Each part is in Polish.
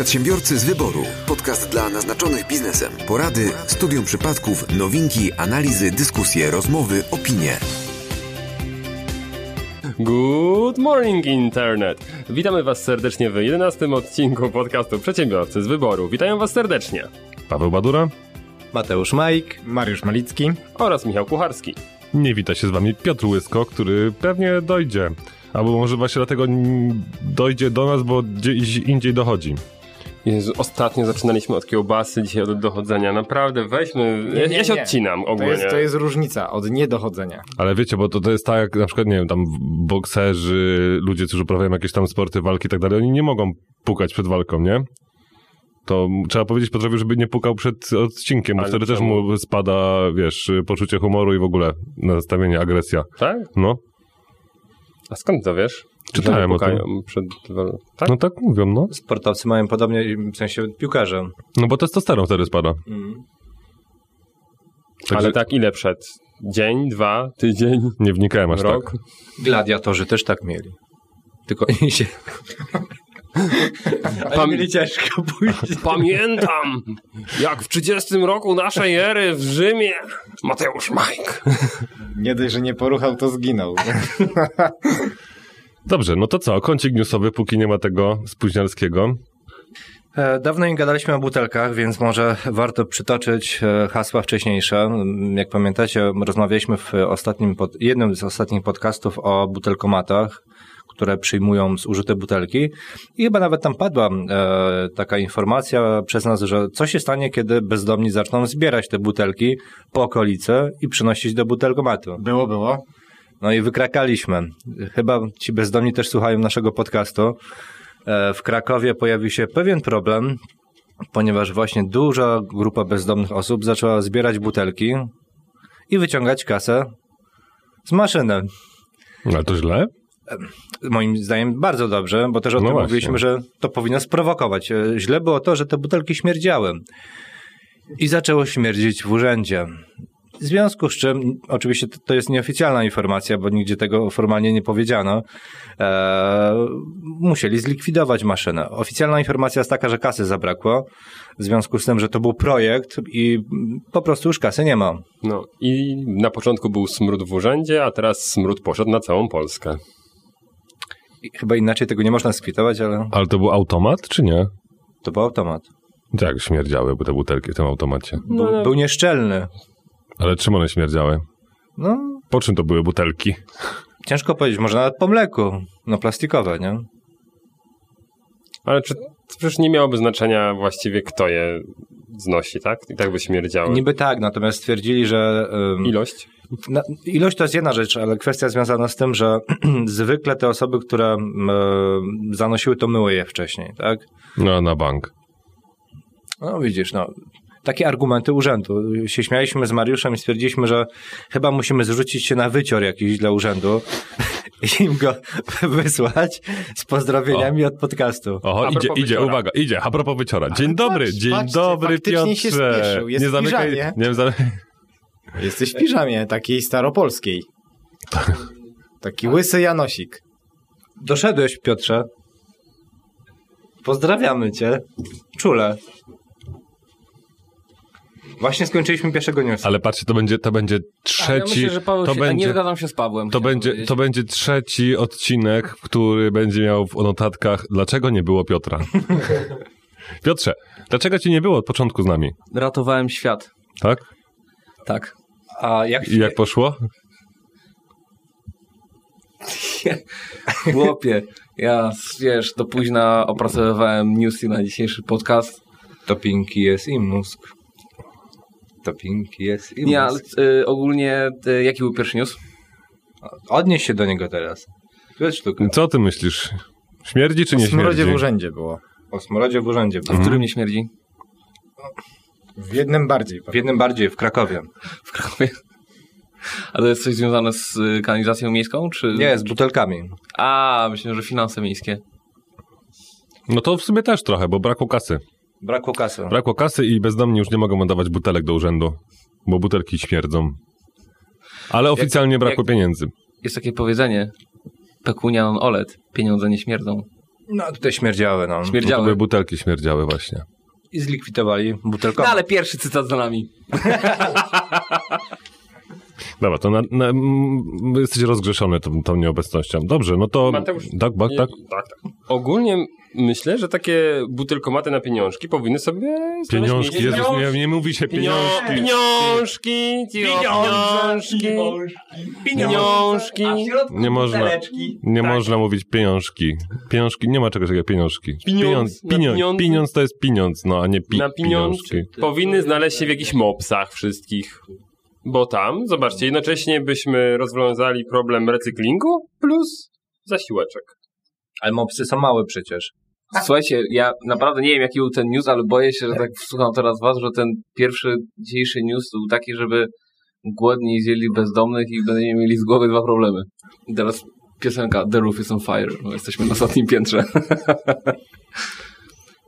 Przedsiębiorcy z wyboru. Podcast dla naznaczonych biznesem. Porady, studium przypadków, nowinki, analizy, dyskusje, rozmowy, opinie. Good morning internet! Witamy Was serdecznie w 11 odcinku podcastu Przedsiębiorcy z wyboru. Witają Was serdecznie Paweł Badura Mateusz Majk, Mariusz Malicki oraz Michał Kucharski. Nie wita się z wami Piotr Łysko, który pewnie dojdzie. Albo może właśnie dlatego dojdzie do nas, bo gdzieś indziej dochodzi. Jezu, ostatnio zaczynaliśmy od kiełbasy, dzisiaj od dochodzenia. Naprawdę, weźmy... ja, ja się odcinam To ogólnie. jest, to jest różnica od niedochodzenia. Ale wiecie, bo to, to jest tak, jak na przykład, nie wiem, tam bokserzy, ludzie, którzy uprawiają jakieś tam sporty, walki i tak dalej, oni nie mogą pukać przed walką, nie? To trzeba powiedzieć Piotrowi, żeby nie pukał przed odcinkiem, bo Ale wtedy też czemu? mu spada, wiesz, poczucie humoru i w ogóle nastawienie, agresja. Tak? No, A skąd to wiesz? Czytałem o tym. Przed... Tak? no tak mówią, no. sportowcy mają podobnie, w sensie piłkarze. No bo testosteron wtedy spada. Także Ale tak ile przed? Dzień, dwa, tydzień, nie wnikałem aż rok? tak. Gladiatorzy też tak mieli. Tylko oni się... Pam- ciężko. Pamiętam, jak w 30 roku naszej ery w Rzymie Mateusz Majk. Nie dość, że nie poruchał, to zginął. Dobrze, no to co? Kącik newsowy, póki nie ma tego spóźnialskiego. E, Dawno nie gadaliśmy o butelkach, więc może warto przytoczyć e, hasła wcześniejsze. Mm, Jak pamiętacie, rozmawialiśmy w ostatnim pod, jednym z ostatnich podcastów o butelkomatach, które przyjmują zużyte butelki. I chyba nawet tam padła e, taka informacja przez nas, że co się stanie, kiedy bezdomni zaczną zbierać te butelki po okolicy i przynosić do butelkomatu. Było, było. No i wykrakaliśmy. Chyba ci bezdomni też słuchają naszego podcastu. E, W Krakowie pojawił się pewien problem, ponieważ właśnie duża grupa bezdomnych osób zaczęła zbierać butelki i wyciągać kasę z maszyny. No, Ale to źle? Moim zdaniem bardzo dobrze, bo też o No tym właśnie. mówiliśmy, że to powinno sprowokować. E, Źle było to, że te butelki śmierdziały i zaczęło śmierdzić w urzędzie. W związku z czym, oczywiście to- to jest nieoficjalna informacja, bo nigdzie tego formalnie nie powiedziano, e, musieli zlikwidować maszynę. Oficjalna informacja jest taka, że kasy zabrakło, w związku z tym, że to był projekt i po prostu już kasy nie ma. No i na początku był smród w urzędzie, a teraz smród poszedł na całą Polskę. I chyba inaczej tego nie można skwitować, ale Ale to był automat, czy nie? to był automat. Tak, śmierdziały te butelki w tym automacie. Był, No, był nieszczelny. Ale czym one śmierdziały? No, Po czym to były butelki? Ciężko powiedzieć, może nawet po mleku. No plastikowe, nie? Ale czy to przecież nie miałoby znaczenia właściwie kto je znosi, tak? I tak by śmierdziały. Niby tak, natomiast stwierdzili, że ym, Ilość? na, ilość to jest jedna rzecz, ale kwestia związana z tym, że zwykle te osoby, które ym, zanosiły, to myły je wcześniej, tak? No, na bank. No widzisz, no. Takie argumenty urzędu. Się śmialiśmy z Mariuszem i stwierdziliśmy, że chyba musimy zrzucić się na wycior jakiś dla urzędu i im go wysłać z pozdrowieniami od podcastu. Oho, idzie, idzie, uwaga, idzie. A propos wyciora. Dzień dobry, patrz, dzień patrzcie, dobry, faktycznie się Piotrze. spieszył, jest nie w zamykaj, piżamie. nie wiem, zamykaj. Jesteś w piżamie, takiej staropolskiej. Taki łysy Janosik. Doszedłeś, Piotrze. Pozdrawiamy cię. Czule. Właśnie skończyliśmy pierwszego newsa. Ale patrzcie, to będzie, to będzie Ja trzeci, myślę, że Paweł to się, a nie będzie, zgadzam się z Pawłem. to będzie, powiedzieć. to będzie trzeci odcinek, który będzie miał w notatkach, dlaczego nie było Piotra. Piotrze, dlaczego cię nie było od początku z nami? Ratowałem świat. Tak? Tak. A jak, I jak poszło? Chłopie, ja wiesz, do późna opracowywałem newsy na dzisiejszy podcast. To pinki jest i mózg. To pinki jest i Nie, ale y, ogólnie y, jaki był pierwszy news? Odnieś się do niego teraz. To jest sztuka. Co ty myślisz? Śmierdzi czy O nie smrodzie śmierdzi? w urzędzie było. O smrodzie w urzędzie. A w którym nie śmierdzi? W jednym bardziej. W jednym bardziej, w Krakowie. W Krakowie. A to jest coś związane z y, kanalizacją miejską, czy... Nie, z butelkami. A, myślę, że finanse miejskie. No to w sumie też trochę, bo brakło kasy. Brakło kasy. Brakło kasy i bezdomni już nie mogą oddawać butelek do urzędu, bo butelki śmierdzą. Ale oficjalnie brakło jak- pieniędzy. Jest takie powiedzenie, pecunia non olet, pieniądze nie śmierdzą. No tutaj śmierdziały, no. No to Śmierdziały. były butelki śmierdziały właśnie. I zlikwidowali No butelkomat. ale pierwszy cytat za nami. Dobra, to na, na, mm, jesteś rozgrzeszony tą, tą nieobecnością. Dobrze, no to... Mateusz, tak, tak, tak. tak, tak. Ogólnie myślę, że takie butelkomaty na pieniążki powinny sobie Pieniążki. Jezus, nie, nie mówi się Pieniążki, pieniążki. pieniążki, pieniążki, pieniążki. Nie można, nie Tak. można mówić pieniążki. Pieniążki, nie ma czegoś takiego pieniążki. Pieniądz, pieniądz, pieniądze. pieniądz to jest pieniądz, no a nie pi, na pieniążki. powinny znaleźć się w jakichś mopsach wszystkich. Bo tam, zobaczcie, jednocześnie byśmy rozwiązali problem recyklingu plus zasiłeczek. Ale mopsy są małe przecież. Słuchajcie, ja naprawdę nie wiem, jaki był ten news, ale boję się, że tak słucham teraz was, że ten pierwszy dzisiejszy news był taki, żeby głodni zjedli bezdomnych i będziemy mieli z głowy dwa problemy. I teraz piosenka The Roof is on Fire. No, jesteśmy na ostatnim piętrze.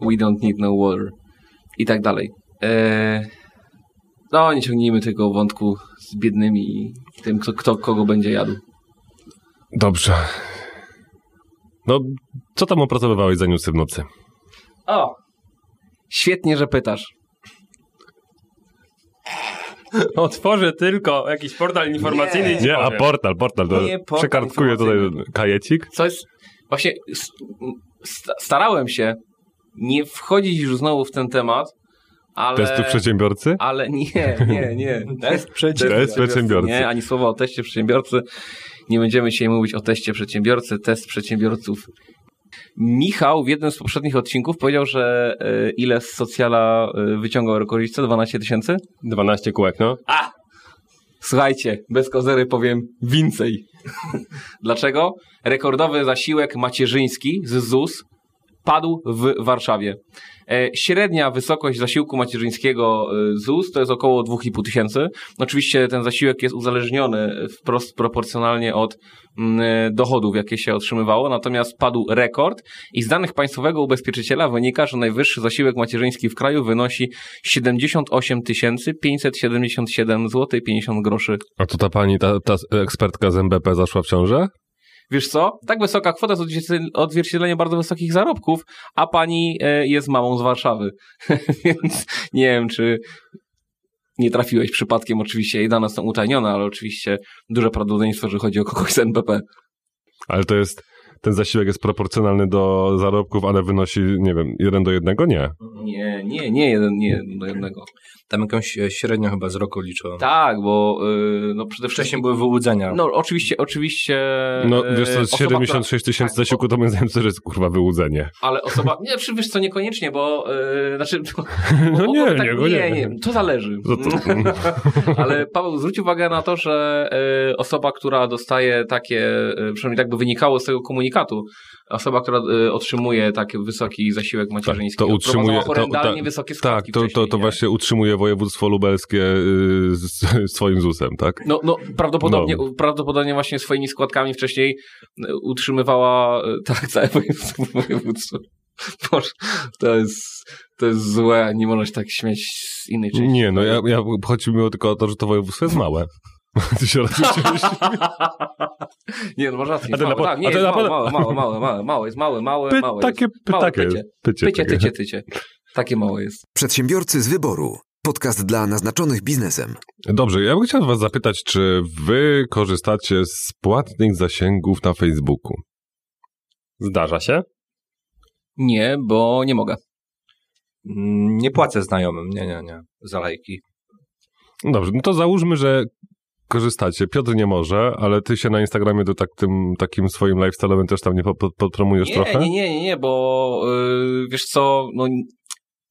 We don't need no water. I tak dalej. Eee, no, nie ciągnijmy tego wątku z biednymi i tym, kto, kto kogo będzie jadł. Dobrze. No, co tam opracowywałeś za newsy w nocy? O! Świetnie, że pytasz. Otworzę tylko jakiś portal informacyjny i ci Nie, a portal, portal. To Nie, portal przekartkuję tutaj kajecik. Co jest. Właśnie st- starałem się nie wchodzić już znowu w ten temat, ale. Testu przedsiębiorcy? Ale nie, nie, nie. Test przeciw. Test przedsiębiorcy. Nie, ani słowa o teście przedsiębiorcy. Nie będziemy dzisiaj mówić o teście przedsiębiorcy, test przedsiębiorców. Michał w jednym z poprzednich odcinków powiedział, że e, ile z socjala e, wyciągał rekordzistę? 12 tysięcy? 12 kółek, no. A! Słuchajcie, bez kozery powiem więcej. Dlaczego? Rekordowy zasiłek macierzyński z ZUS padł w Warszawie. E, Średnia wysokość zasiłku macierzyńskiego e, ZUS to jest około 2,5 tysięcy. Oczywiście ten zasiłek jest uzależniony wprost proporcjonalnie od mm, e, dochodów, jakie się otrzymywało, natomiast padł rekord i z danych państwowego ubezpieczyciela wynika, że najwyższy zasiłek macierzyński w kraju wynosi 78 577 zł 50 groszy. A to ta pani, ta, ta ekspertka z MBP zaszła w ciążę? Wiesz co? Tak wysoka kwota to odzwierciedlenie- bardzo wysokich zarobków, a pani e, jest mamą z Warszawy. Więc nie wiem, czy nie trafiłeś przypadkiem. Oczywiście jej dane są utajnione, ale oczywiście duże prawdopodobieństwo, że chodzi o kogoś z NBP. Ale to jest, ten zasiłek jest proporcjonalny do zarobków, ale wynosi, nie wiem, jeden do jednego? Nie. Nie, nie, nie jeden, nie jeden do jednego. Tam jakąś e, średnią chyba z roku liczyłem. Tak, bo y, no przede Wcześniej wszystkim... były wyłudzenia. No oczywiście, oczywiście... No e, wiesz co, osoba, 76 tysięcy tak, zasiłku to moim zdaniem to jest kurwa wyłudzenie. Ale osoba, nie, wiesz co, niekoniecznie, bo, yy, znaczy, bo, No bo, nie, bo tak, nie, nie, nie. nie, to zależy. To, to, Ale Paweł, zwróć uwagę na to, że y, osoba, która dostaje takie, przynajmniej tak by wynikało z tego komunikatu, osoba, która y, otrzymuje taki wysoki zasiłek macierzyński, to utrzymuje- to- tak, wysokie tak, składki to, to, to nie? właśnie utrzymuje województwo lubelskie y, z, swoim ZUS-em, tak? No, no prawdopodobnie, No. prawdopodobnie właśnie swoimi składkami wcześniej y, utrzymywała tak całe województwo. województwo. Boże, to jest, to jest złe, nie można się tak śmiać z innej części. Nie, no ja, ja chodzi mi tylko o to, że to województwo jest małe. Ty się rozliczyłeś. Nie, no masz rację. A małe, na- tak, nie, a jest małe, małe, małe, małe, małe, jest małe, małe, Py, małe. takie, jest. Małe, takie, pycie. pycie, Tycie, takie. tycie, tycie. Takie małe jest. Przedsiębiorcy z wyboru. Podcast dla naznaczonych biznesem. Dobrze, ja bym chciał was zapytać, czy wy korzystacie z płatnych zasięgów na Facebooku? Zdarza się. Nie, bo nie mogę. Mm, Nie płacę znajomym, nie, nie, nie, za lajki. Dobrze, no to załóżmy, że korzystacie. Piotr nie może, ale ty się na Instagramie do tak, tym, takim swoim lifestyle'owym też tam nie po- po- podpromujesz Nie, trochę? nie, nie, nie, nie, bo yy, wiesz co, no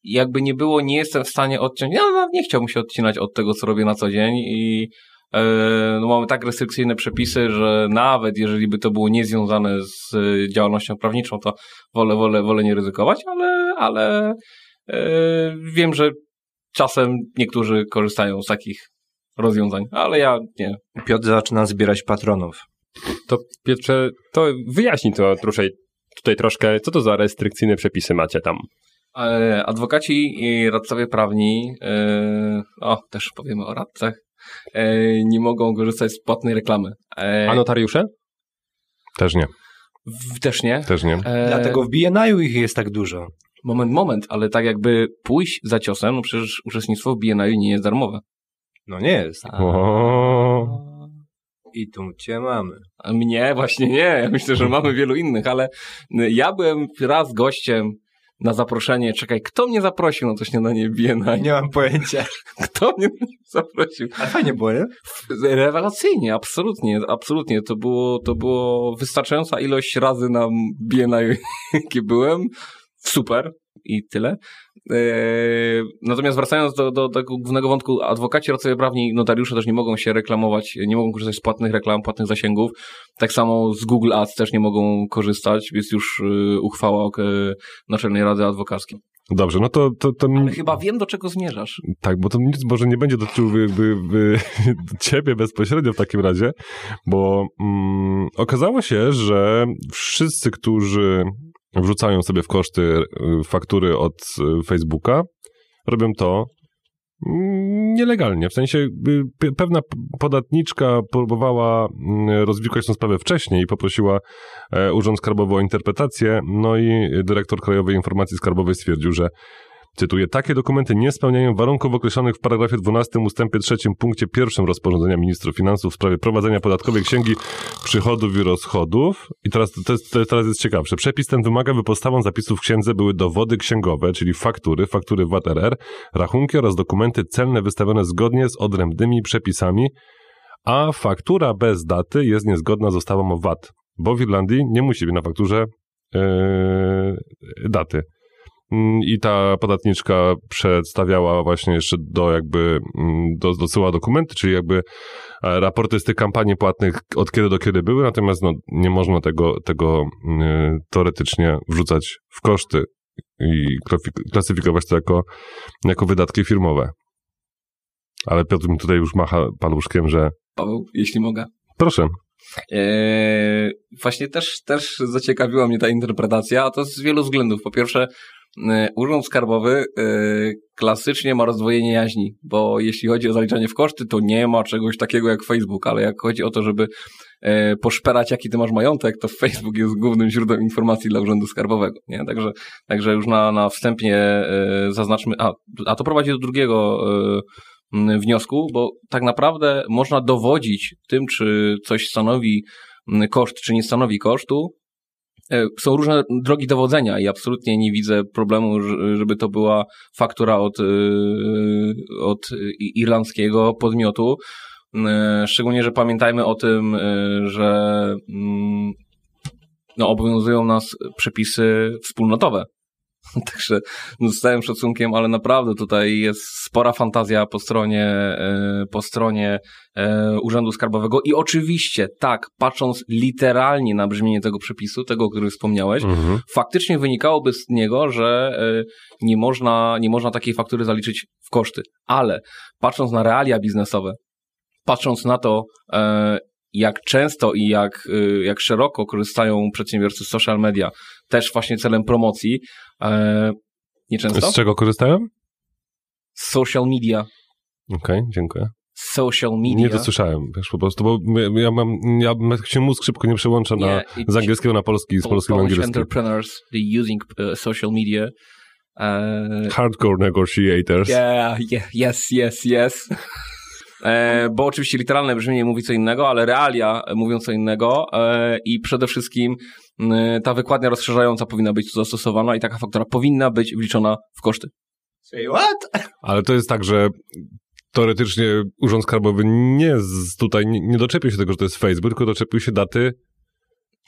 jakby nie było, nie jestem w stanie odciąć, ja nie chciałbym się odcinać od tego, co robię na co dzień i yy, no mamy tak restrykcyjne przepisy, że nawet jeżeli by to było niezwiązane z y, działalnością prawniczą, to wolę, wolę, wolę nie ryzykować, ale, ale yy, wiem, że czasem niektórzy korzystają z takich rozwiązań, ale ja nie. Piotr zaczyna zbierać patronów. To Piotrze, to wyjaśnij to troszej, tutaj troszkę, co to za restrykcyjne przepisy macie tam? E, Adwokaci i radcowie prawni, e, o, też powiemy o radcach, e, nie mogą korzystać z płatnej reklamy. A notariusze? Też nie. W, też nie. Też nie. Dlatego w BNI-u ich jest tak dużo. Moment, moment, ale tak jakby pójść za ciosem, no przecież uczestnictwo w BNI nie jest darmowe. No nie jest. I tu cię mamy. A mnie właśnie nie. Ja myślę, że mamy wielu innych, ale ja byłem raz gościem na zaproszenie. Czekaj, kto mnie zaprosił na to śniadanie BNI? Nie mam pojęcia. Kto mnie zaprosił? Ale fajnie było, nie? Rewelacyjnie, absolutnie, absolutnie. To było, to było wystarczająca ilość razy na BNI, jakie byłem. Super i tyle. Eee, natomiast wracając do, do, do głównego wątku, adwokaci, radcowie prawni, notariusze też nie mogą się reklamować, nie mogą korzystać z płatnych reklam, płatnych zasięgów. Tak samo z Google Ads też nie mogą korzystać. Jest już y, uchwała Naczelnej Rady Adwokackiej. Dobrze, no to, to, to Ale chyba wiem, do czego zmierzasz. Tak, bo to nic może nie będzie jakby ciebie bezpośrednio w takim razie, bo mm, okazało się, że wszyscy, którzy wrzucają sobie w koszty y, faktury od y, Facebooka, robią to mm, nielegalnie. W sensie pe- pewna podatniczka próbowała mm, rozwikłać tę sprawę wcześniej i poprosiła e, Urząd Skarbowy o interpretację, no i dyrektor Krajowej Informacji Skarbowej stwierdził, że Cytuję, takie dokumenty nie spełniają warunków określonych w paragrafie 12 ustępie 3 punkcie 1 rozporządzenia ministra finansów w sprawie prowadzenia podatkowej księgi przychodów i rozchodów. I teraz, to jest, to teraz jest ciekawsze. Przepis ten wymaga, by podstawą zapisów w księdze były dowody księgowe, czyli faktury, faktury VAT-RR, rachunki oraz dokumenty celne wystawione zgodnie z odrębnymi przepisami, a faktura bez daty jest niezgodna z ustawą o VAT, bo w Irlandii nie musi być na fakturze yy, daty. Mm, I ta podatniczka przedstawiała właśnie jeszcze do jakby, mm, do, dosyła dokumenty, czyli jakby e, raporty z tych kampanii płatnych od kiedy do kiedy były, natomiast no, nie można tego, tego y, teoretycznie wrzucać w koszty i klasyfikować to jako, jako wydatki firmowe. Ale Piotr mi tutaj już macha paluszkiem, że Paweł, jeśli mogę. proszę, Eee, właśnie też, też zaciekawiła mnie ta interpretacja, a to z wielu względów. Po pierwsze, e, Urząd Skarbowy e, klasycznie ma rozdwojenie jaźni, bo jeśli chodzi o zaliczanie w koszty, to nie ma czegoś takiego jak Facebook, ale jak chodzi o to, żeby e, poszperać, jaki ty masz majątek, to Facebook jest głównym źródłem informacji dla Urzędu Skarbowego. Nie? Także, także już na, na wstępie e, zaznaczmy, a, a to prowadzi do drugiego e, wniosku, bo tak naprawdę można dowodzić tym, czy coś stanowi koszt, czy nie stanowi kosztu. E, Są różne drogi dowodzenia i absolutnie nie widzę problemu, żeby to była faktura od, e, od irlandzkiego podmiotu. E, Szczególnie, że pamiętajmy o tym, że mm, no, obowiązują nas przepisy wspólnotowe. Także no, z całym szacunkiem, ale naprawdę tutaj jest spora fantazja po stronie, e, po stronie e, Urzędu Skarbowego i oczywiście, tak, patrząc literalnie na brzmienie tego przepisu, tego, o którym wspomniałeś, mhm. faktycznie wynikałoby z niego, że e, nie można, nie można takiej faktury zaliczyć w koszty. Ale patrząc na realia biznesowe, patrząc na to, jak często i jak, jak szeroko korzystają przedsiębiorcy z social media, też właśnie celem promocji, e, nieczęsto, z czego korzystałem? social media, Okej, dziękuję. social media. Nie dosłyszałem, wiesz, po prostu, bo ja- mam, ja się mózg szybko nie przełącza na, Yeah, z angielskiego na polski, z polskiego na angielski. entrepreneurs, they using uh, social media. Uh, Hardcore negotiators. Yeah, yeah, yes, yes, yes. E, bo oczywiście literalne brzmienie mówi co innego, ale realia mówią co innego e, i przede wszystkim ta wykładnia rozszerzająca powinna być tu zastosowana i taka faktura powinna być wliczona w koszty. Say what? Ale to jest tak, że teoretycznie Urząd Skarbowy nie z, tutaj nie, nie doczepił się tego, że to jest Facebook, tylko doczepił się daty,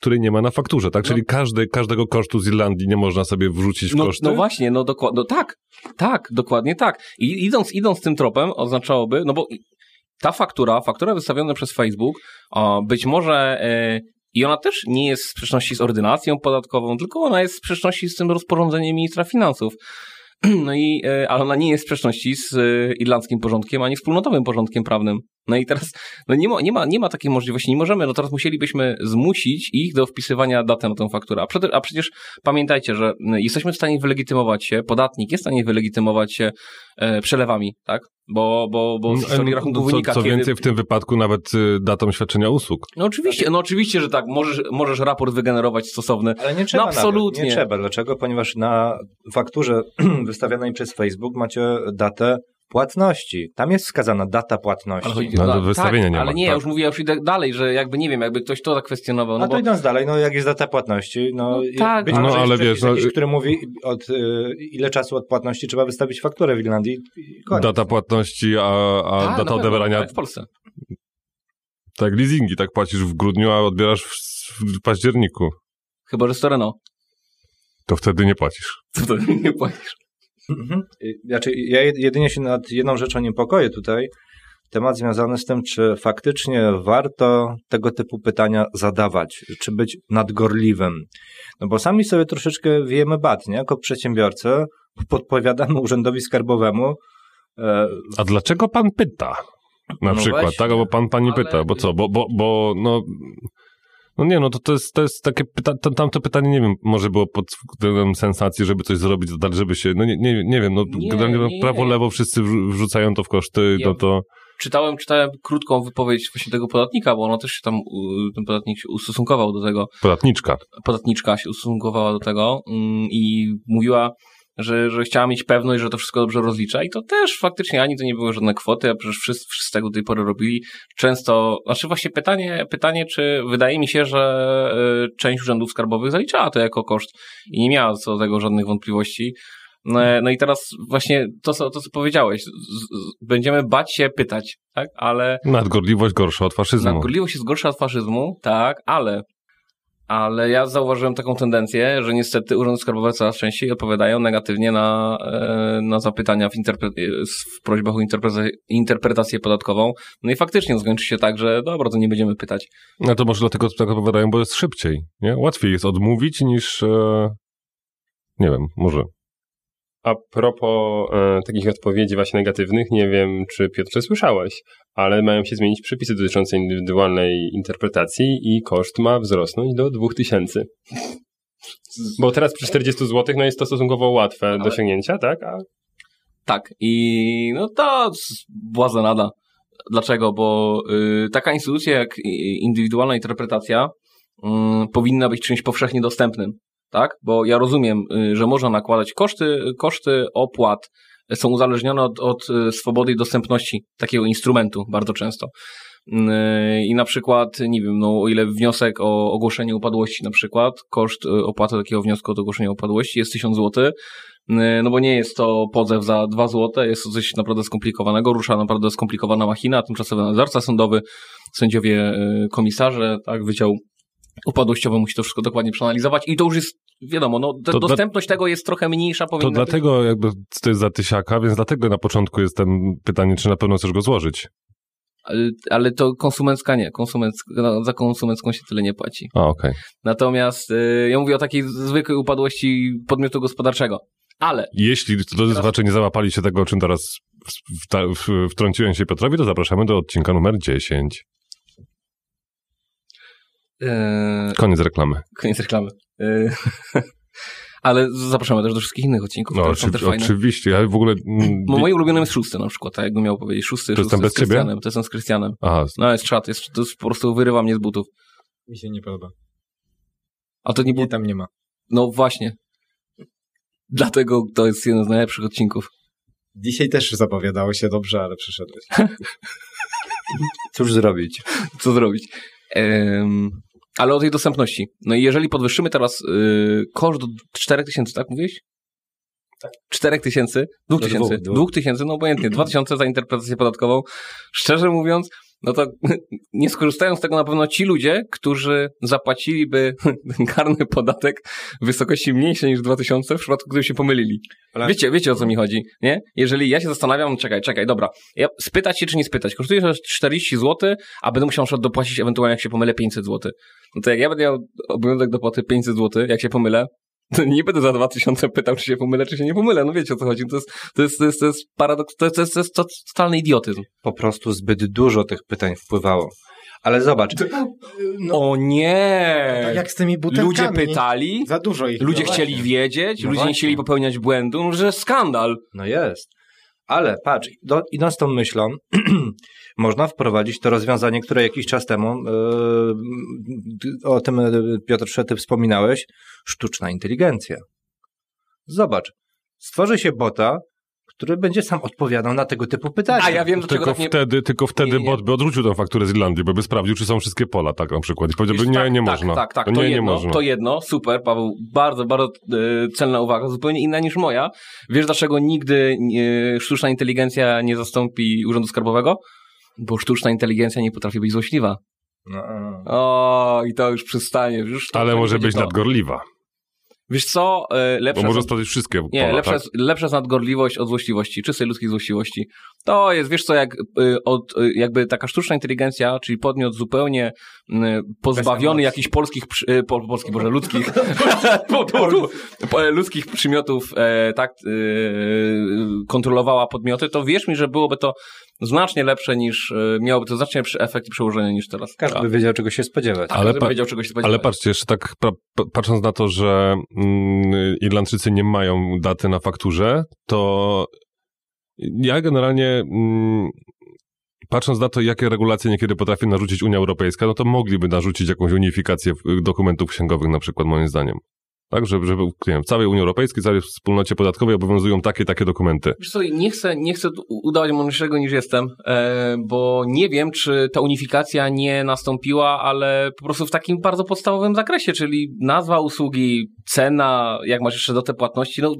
której nie ma na fakturze, tak? Czyli każdy, każdego kosztu z Irlandii nie można sobie wrzucić w No, koszty? no właśnie, no dokładnie, no tak, tak, dokładnie tak. I idąc, idąc tym tropem oznaczałoby, no bo ta faktura, faktura wystawiona przez Facebook, o, być może e, i ona też nie jest w sprzeczności z ordynacją podatkową, tylko ona jest w sprzeczności z tym rozporządzeniem ministra finansów. No i, e, ale ona nie jest w sprzeczności z e, irlandzkim porządkiem, ani wspólnotowym porządkiem prawnym. No i teraz no nie, ma, nie, ma, nie ma takiej możliwości, nie możemy, no teraz musielibyśmy zmusić ich do wpisywania daty na tę fakturę. A, przecież, a przecież pamiętajcie, że y, jesteśmy w stanie wylegitymować się, podatnik jest w stanie wylegitymować się e, przelewami, tak? Bo, bo, bo z historii rachunku Mm, co, wynika, co kiedy... więcej, w tym wypadku nawet y, datą świadczenia usług. No oczywiście, no oczywiście, że tak, możesz, możesz raport wygenerować stosowny. Ale nie trzeba. No absolutnie. Nawet. Nie trzeba. Dlaczego? Ponieważ na fakturze wystawianej przez Facebook macie datę płatności. Tam jest wskazana data płatności. Ale chodzi, No, da- do wystawienia tak, nie ale ma, nie, ja tak. już mówię, ja już idę dalej, że jakby nie wiem, jakby ktoś to zakwestionował, no A to bo idąc dalej, no jak jest data płatności, no, No tak, być ale- może No, jest ale wiesz, no, jakiś, y- który mówi od y, ile czasu od płatności trzeba wystawić fakturę w Irlandii koniec. Data płatności, a, a Tak, data odebrania, tak, w Polsce. tak leasingi, tak płacisz w grudniu, a odbierasz w, w październiku. Chyba, że Storeno. To wtedy nie płacisz. To wtedy nie płacisz. Mhm. Znaczy, ja jed- jedynie się nad jedną rzeczą niepokoję tutaj. Temat związany z tym, czy faktycznie warto tego typu pytania zadawać, czy być nadgorliwym. No bo sami sobie troszeczkę wiemy bat, nie? Jako przedsiębiorcy podpowiadamy urzędowi skarbowemu, e, A dlaczego pan pyta? Na No przykład, właśnie. tak? Albo pan pani Ale- pyta, bo co? Bo, bo, bo no... No nie, no to, to, jest, to jest takie pytanie, to, tamto pytanie, nie wiem, może było pod względem sensacji, żeby coś zrobić, żeby się, no nie, nie, nie wiem, no Nie, generalnie nie, prawo, lewo wszyscy wrzu- wrzucają to w koszty, Ja- no to... Czytałem, czytałem krótką wypowiedź właśnie tego podatnika, bo ona też się tam, ten podatnik się ustosunkował do tego, Podatniczka. podatniczka się ustosunkowała do tego mm, i mówiła, że, że chciała mieć pewność, że to wszystko dobrze rozlicza i to też faktycznie ani to nie były żadne kwoty, a przecież wszyscy, wszyscy tego do tej pory robili. Często, znaczy właśnie pytanie, pytanie, czy wydaje mi się, że y, część urzędów skarbowych zaliczała to jako koszt i nie miała co do tego żadnych wątpliwości. No, no i teraz właśnie to, co, to, co powiedziałeś, będziemy bać się pytać, tak, ale Nadgorliwość gorsza od faszyzmu. Nadgorliwość jest gorsza od faszyzmu, tak, ale, ale ja zauważyłem taką tendencję, że niestety urzędy skarbowe coraz częściej odpowiadają negatywnie na, e, na zapytania w, interpre- w prośbach o interpretację, interpretację podatkową. No i faktycznie skończy się tak, że dobra, to nie będziemy pytać. No to może dlatego tak opowiadają, bo jest szybciej, nie? Łatwiej jest odmówić niż... E... Nie wiem, może. A propos e, takich odpowiedzi właśnie negatywnych, nie wiem, czy Piotrze słyszałeś, ale mają się zmienić przepisy dotyczące indywidualnej interpretacji i koszt ma wzrosnąć do 2000. Bo teraz przy 40 zł no jest to stosunkowo łatwe do osiągnięcia, tak? A Tak, i no to z- błaza nada. Dlaczego? Bo y, taka instytucja jak indywidualna interpretacja y, powinna być czymś powszechnie dostępnym, tak? Bo ja rozumiem, y, że można nakładać koszty, koszty opłat są uzależnione od, od y, swobody i dostępności takiego instrumentu bardzo często. Y, I na przykład, nie wiem, no, o ile wniosek o ogłoszenie upadłości, na przykład, koszt y, opłaty takiego wniosku o ogłoszenie upadłości jest 1000 zł, no bo nie jest to pozew za 2 zł, jest to coś naprawdę skomplikowanego, rusza naprawdę skomplikowana machina, tymczasowy nadzorca sądowy, sędziowie, y, komisarze, tak, wydział upadłościowy musi to wszystko dokładnie przeanalizować i to już jest, wiadomo, no, dla- dostępność tego jest trochę mniejsza, To powinna być. dlatego jakby to jest za tysiaka, więc dlatego na początku jest ten pytanie, czy na pewno chcesz go złożyć. Ale, ale to konsumencka nie, konsumencka, no, za konsumencką się tyle nie płaci. A, okej. Natomiast y, ja mówię o takiej zwykłej upadłości podmiotu gospodarczego. Ale Jeśli drodzy słuchacze nie załapali się tego, o czym teraz wtrąciłem się Piotrowi, to zapraszamy do odcinka numer 10. yy, Koniec reklamy. koniec reklamy. Yy, ale zapraszamy też do wszystkich innych odcinków, No, oczy, oczywiście. Ja w ogóle... mm, Bo moim ulubionym jest szósty na przykład, tak jakbym miał powiedzieć. Szósty, To jest szósty bez z ciebie? Krystianem. To jest ten z Krystianem. Aha, No jest czat, jest, to jest po prostu wyrywa mnie z butów. Mi się nie podoba. A to nie było... Nie, tam nie ma. No właśnie. Dlatego to jest jeden z najlepszych odcinków. Dzisiaj też zapowiadało się dobrze, ale przyszedłeś. Cóż zrobić? Co zrobić? Ale o tej dostępności. No i jeżeli podwyższymy teraz y, koszt do 4000, tak mówiłeś? Tak. 4000? 2000? dwóch, dwóch. 2000, no obojętnie. 2000 za interpretację podatkową. Szczerze mówiąc, no to nie skorzystają z tego na pewno ci ludzie, którzy zapłaciliby ten karny podatek w wysokości mniejszej niż 2000 w przypadku, gdyby się pomylili. Ale- Wiecie, wiecie o co mi chodzi, nie? Jeżeli ja się zastanawiam, czekaj, czekaj, dobra, ja spytać się czy nie spytać, kosztuje to 40 zł, a będę musiał na przykład dopłacić ewentualnie jak się pomylę 500 zł. No to jak ja będę miał obowiązek dopłaty 500 zł, jak się pomylę, nie będę za 2000 pytał, czy się pomylę, czy się nie pomylę. No wiecie o co chodzi. To jest, to jest, to jest, to jest paradoks, to jest, to jest, to jest to- totalny idiotyzm. Po prostu zbyt dużo tych pytań wpływało. Ale zobacz, O nie! Tak jak z tymi butelkami. Ludzie pytali, Za dużo ich. ludzie No chcieli właśnie. wiedzieć, No ludzie nie właśnie. chcieli popełniać błędu, no, że skandal. no jest. Ale patrz, do, idąc tą myślą, można wprowadzić to rozwiązanie, które jakiś czas temu, yy, o tym e, Piotrze, ty wspominałeś, sztuczna inteligencja. Zobacz, stworzy się bota, który będzie sam odpowiadał na tego typu pytania. A ja wiem, dlaczego Tylko tak nie... wtedy, tylko wtedy Nie, nie, nie. bot by odrzucił tę fakturę z Irlandii, bo by sprawdził, czy są wszystkie pola, tak na przykład. I powiedziałby, Wiesz, nie, tak, nie tak, można. Tak, tak, To to, nie, nie jedno, można. to jedno, super, Paweł, bardzo, bardzo e, celna uwaga, zupełnie inna niż moja. Wiesz, dlaczego nigdy e, sztuczna inteligencja nie zastąpi Urzędu Skarbowego? Bo sztuczna inteligencja nie potrafi być złośliwa. No, no. O, i to już przystanie. Już to, Ale to może być to. nadgorliwa, Wiesz co, e, bo lepsza, może sprawdzić wszystkie nie, lepsza, tak? lepsza jest nadgorliwość od złośliwości, czystej ludzkiej złośliwości. To jest, wiesz co, jak e, od, e, jakby taka sztuczna inteligencja, czyli podmiot zupełnie e, pozbawiony jakichś polskich, po, polskich, boże, ludzkich, po, po, po, ludzkich przymiotów, e, tak, kontrolowała podmioty, to wierz mi, że byłoby to znacznie lepsze niż, miałoby to znacznie lepszy efekt i przełożenie niż teraz. Każdy by wiedział, czego się spodziewać. Tak, Ale pa- wiedział, czego się spodziewać. Ale patrzcie, jeszcze tak patrząc na to, że mm, Irlandczycy nie mają daty na fakturze, to ja generalnie mm, patrząc na to, jakie regulacje niekiedy potrafi narzucić Unia Europejska, no to mogliby narzucić jakąś unifikację w- dokumentów księgowych na przykład, moim zdaniem. Tak, żeby, żeby nie wiem, w całej Unii Europejskiej, całej wspólnocie podatkowej obowiązują takie, takie dokumenty. Wiesz co, nie chcę, nie chcę udawać mądrzejszego niż jestem, e, bo nie wiem, czy ta unifikacja nie nastąpiła, ale po prostu w takim bardzo podstawowym zakresie, czyli nazwa usługi, cena, jak masz jeszcze datę płatności, no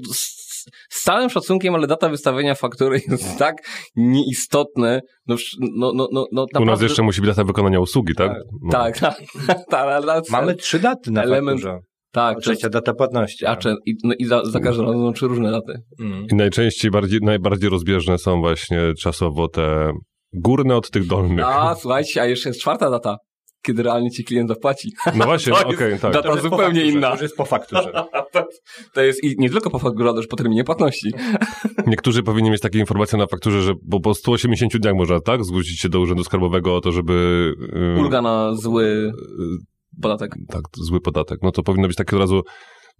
z, całym szacunkiem, ale data wystawienia faktury jest tak nieistotne. No, no, no, no, no U nas naprawdę- jeszcze musi być data wykonania usługi, tak? No. Tak, tak, tak, ale, Mamy trzy daty na Element- fakturze. tak, Trzecia data płatności. a, czy, i, no, i za, za każdym razem są trzy różne daty. Mm. I najczęściej bardziej, najbardziej rozbieżne są właśnie czasowo te górne od tych dolnych. A, słuchajcie, a jeszcze jest czwarta data, kiedy realnie ci klient zapłaci. No właśnie, okej, tak. data zupełnie fakturze, inna. To już jest po fakturze. to, to jest i nie tylko po fakturze, ale też po terminie płatności. Niektórzy powinni mieć takie informacje na fakturze, że po, po 180 dniach można, tak, zgłosić się do Urzędu Skarbowego o to, żeby... yy, Ulga na zły yy, podatek. tak, zły podatek. No to powinno być takie od razu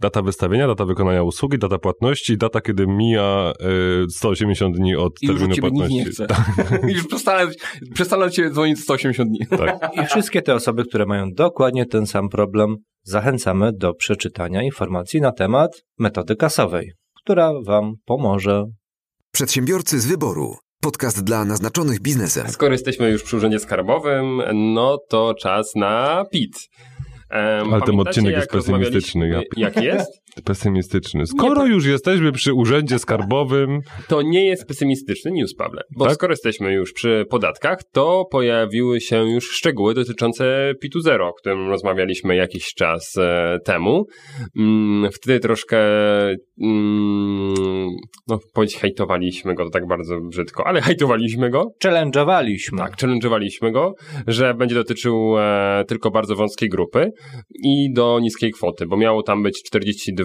data wystawienia, data wykonania usługi, data płatności, data, kiedy mija yy, 180 dni od I terminu nikt płatności. nie chce. już przestanę, przestanę cię dzwonić 180 dni. Tak. I wszystkie te osoby, które mają dokładnie ten sam problem, zachęcamy do przeczytania informacji na temat metody kasowej, która Wam pomoże. Przedsiębiorcy z wyboru. Podcast dla naznaczonych biznesem. Skoro jesteśmy już przy Urzędzie Skarbowym, no to czas na PIT. Ale ten odcinek jak jest pesymistyczny, rozmawialiśmy- Jak jest? Pesymistyczny. Skoro już jesteśmy przy Urzędzie Skarbowym, To nie jest pesymistyczny news, Pawle. Bo Tak? skoro jesteśmy już przy podatkach, to pojawiły się już szczegóły dotyczące PIT-u Zero, o którym rozmawialiśmy jakiś czas e, temu. Mm, wtedy troszkę, mm, no powiedzieć hejtowaliśmy go, to tak bardzo brzydko, ale hejtowaliśmy go. Challenge'owaliśmy. Tak, challenge'owaliśmy go, że będzie dotyczył e, tylko bardzo wąskiej grupy i do niskiej kwoty, bo miało tam być 42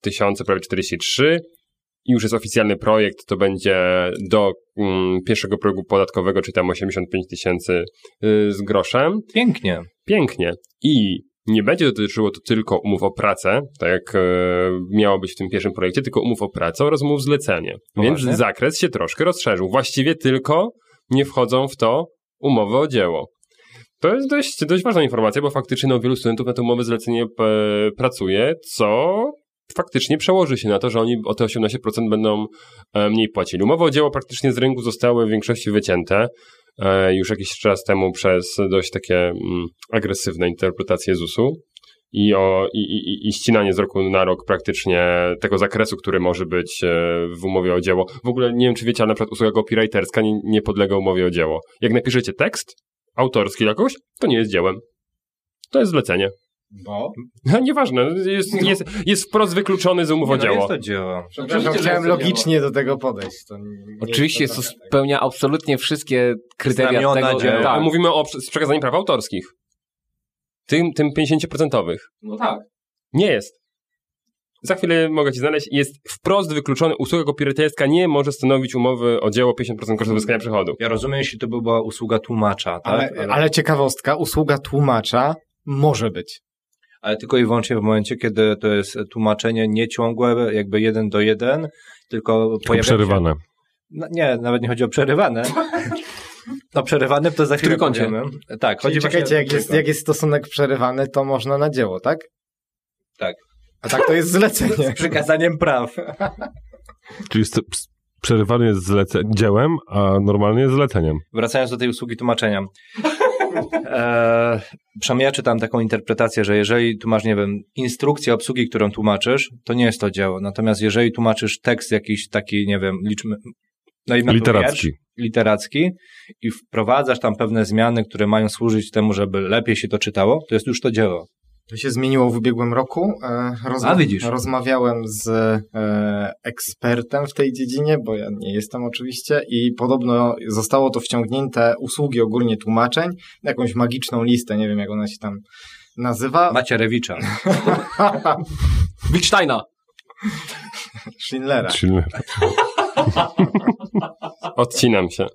tysiące, prawie 43 i już jest oficjalny projekt, to będzie do mm, pierwszego progu podatkowego, czyli tam 85 tysięcy y, z groszem. Pięknie. Pięknie. I nie będzie dotyczyło to tylko umów o pracę, tak jak e, miało być w tym pierwszym projekcie, tylko umów o pracę oraz umów zlecenie. Więc Poważnie? zakres się troszkę rozszerzył. Właściwie tylko nie wchodzą w to umowy o dzieło. To jest dość, dość ważna informacja, bo faktycznie no, wielu studentów na tę umowę zlecenie e, pracuje, co faktycznie przełoży się na to, że oni o te 18% będą e, mniej płacili. Umowy o dzieło praktycznie z rynku zostały w większości wycięte e, już jakiś czas temu przez dość takie mm, agresywne interpretacje ZUS-u i, o, i, i, i ścinanie z roku na rok praktycznie tego zakresu, który może być w umowie o dzieło. W ogóle nie wiem, czy wiecie, ale na przykład usługa copywriterska nie, nie podlega umowie o dzieło. Jak napiszecie tekst autorski jakoś, to nie jest dziełem. To jest zlecenie. Bo? No, nieważne, jest, jest, jest wprost wykluczony z umów o Nie, no dzieło. jest to dzieło. Przepraszam, chciałem logicznie do tego podejść. To nie Oczywiście jest to tak. spełnia absolutnie wszystkie kryteria Znamiona tego. dzieła. Tak. Mówimy o prze- z przekazaniem praw autorskich. Tym, tym 50%. No tak. Nie jest. Za chwilę mogę ci znaleźć, jest wprost wykluczone, usługa copywriterska nie może stanowić umowy o dzieło 50% kosztów uzyskania przychodu. Ja rozumiem, jeśli to by była usługa tłumacza, tak? Ale, ale ciekawostka, usługa tłumacza może być. ale tylko i wyłącznie w momencie, kiedy to jest tłumaczenie nieciągłe, jakby jeden do jeden, tylko pojawia się... Przerywane. No, nie, nawet nie chodzi o przerywane. No przerywane to za chwilę powiemy. Tak, Czyli chodzi czekajcie, jak jest, jak jest stosunek przerywany, to można na dzieło, tak? Tak. A tak to jest zlecenie. Z przekazaniem praw. Czyli ps- przerywany jest zlece- dziełem, a normalnie jest zleceniem. Wracając do tej usługi tłumaczenia. E, przynajmniej ja czytam taką interpretację, że jeżeli tu masz, nie wiem, instrukcję obsługi, którą tłumaczysz, to nie jest to dzieło. Natomiast jeżeli tłumaczysz tekst jakiś taki, nie wiem, liczmy, no i Literacki. Wiersz, literacki i wprowadzasz tam pewne zmiany, które mają służyć temu, żeby lepiej się to czytało, to jest już to dzieło. To się zmieniło w ubiegłym roku. E, Rozma- A, widzisz. Rozmawiałem z e, ekspertem w tej dziedzinie, bo ja nie jestem oczywiście, i podobno zostało to wciągnięte usługi ogólnie tłumaczeń, na jakąś magiczną listę, nie wiem jak ona się tam nazywa. Macierewicza. Wittsteina. Schindlera. Silny. Odcinam się.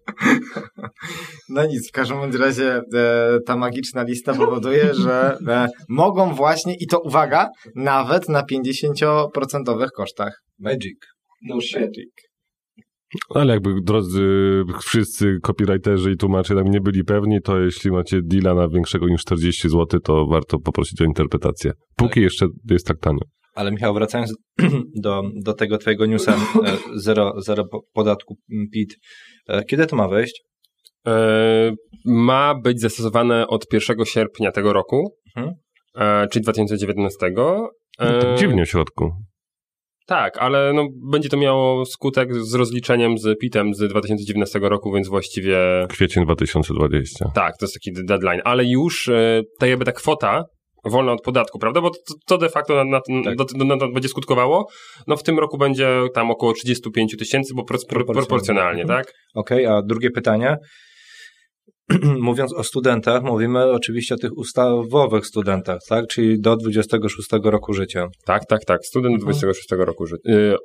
No nic, w każdym razie e, ta magiczna lista powoduje, że e, mogą właśnie, i to uwaga, nawet na 50% kosztach. Magic. No shit. Ale jakby drodzy wszyscy copywriterzy i tłumacze tam nie byli pewni, to jeśli macie deala na większego niż 40 zł, to warto poprosić o interpretację. Póki jeszcze jest tak tanio. Ale Michał, wracając do, do tego twojego newsa, e, zero, zero po- podatku PIT, e, kiedy to ma wejść? E, ma być zastosowane od 1 sierpnia tego roku, Mhm. czyli 2019. No, tak dziwnie w środku. Tak, ale no, będzie to miało skutek z rozliczeniem z PIT-em z 2019 roku, więc właściwie Kwiecień 2020. tak, to jest taki deadline, ale już e, ta jakby ta kwota wolna od podatku, prawda? Bo to, to de facto na, na, Tak. do, na będzie skutkowało. No w tym roku będzie tam około 35 tysięcy, bo pro, pro, Proporcjonalnie. Mhm. tak? Okej, a drugie pytanie. Mówiąc o studentach, mówimy oczywiście o tych ustawowych studentach, tak? Czyli do 26 roku życia. Tak, tak, tak. Student 26 roku życia. Y,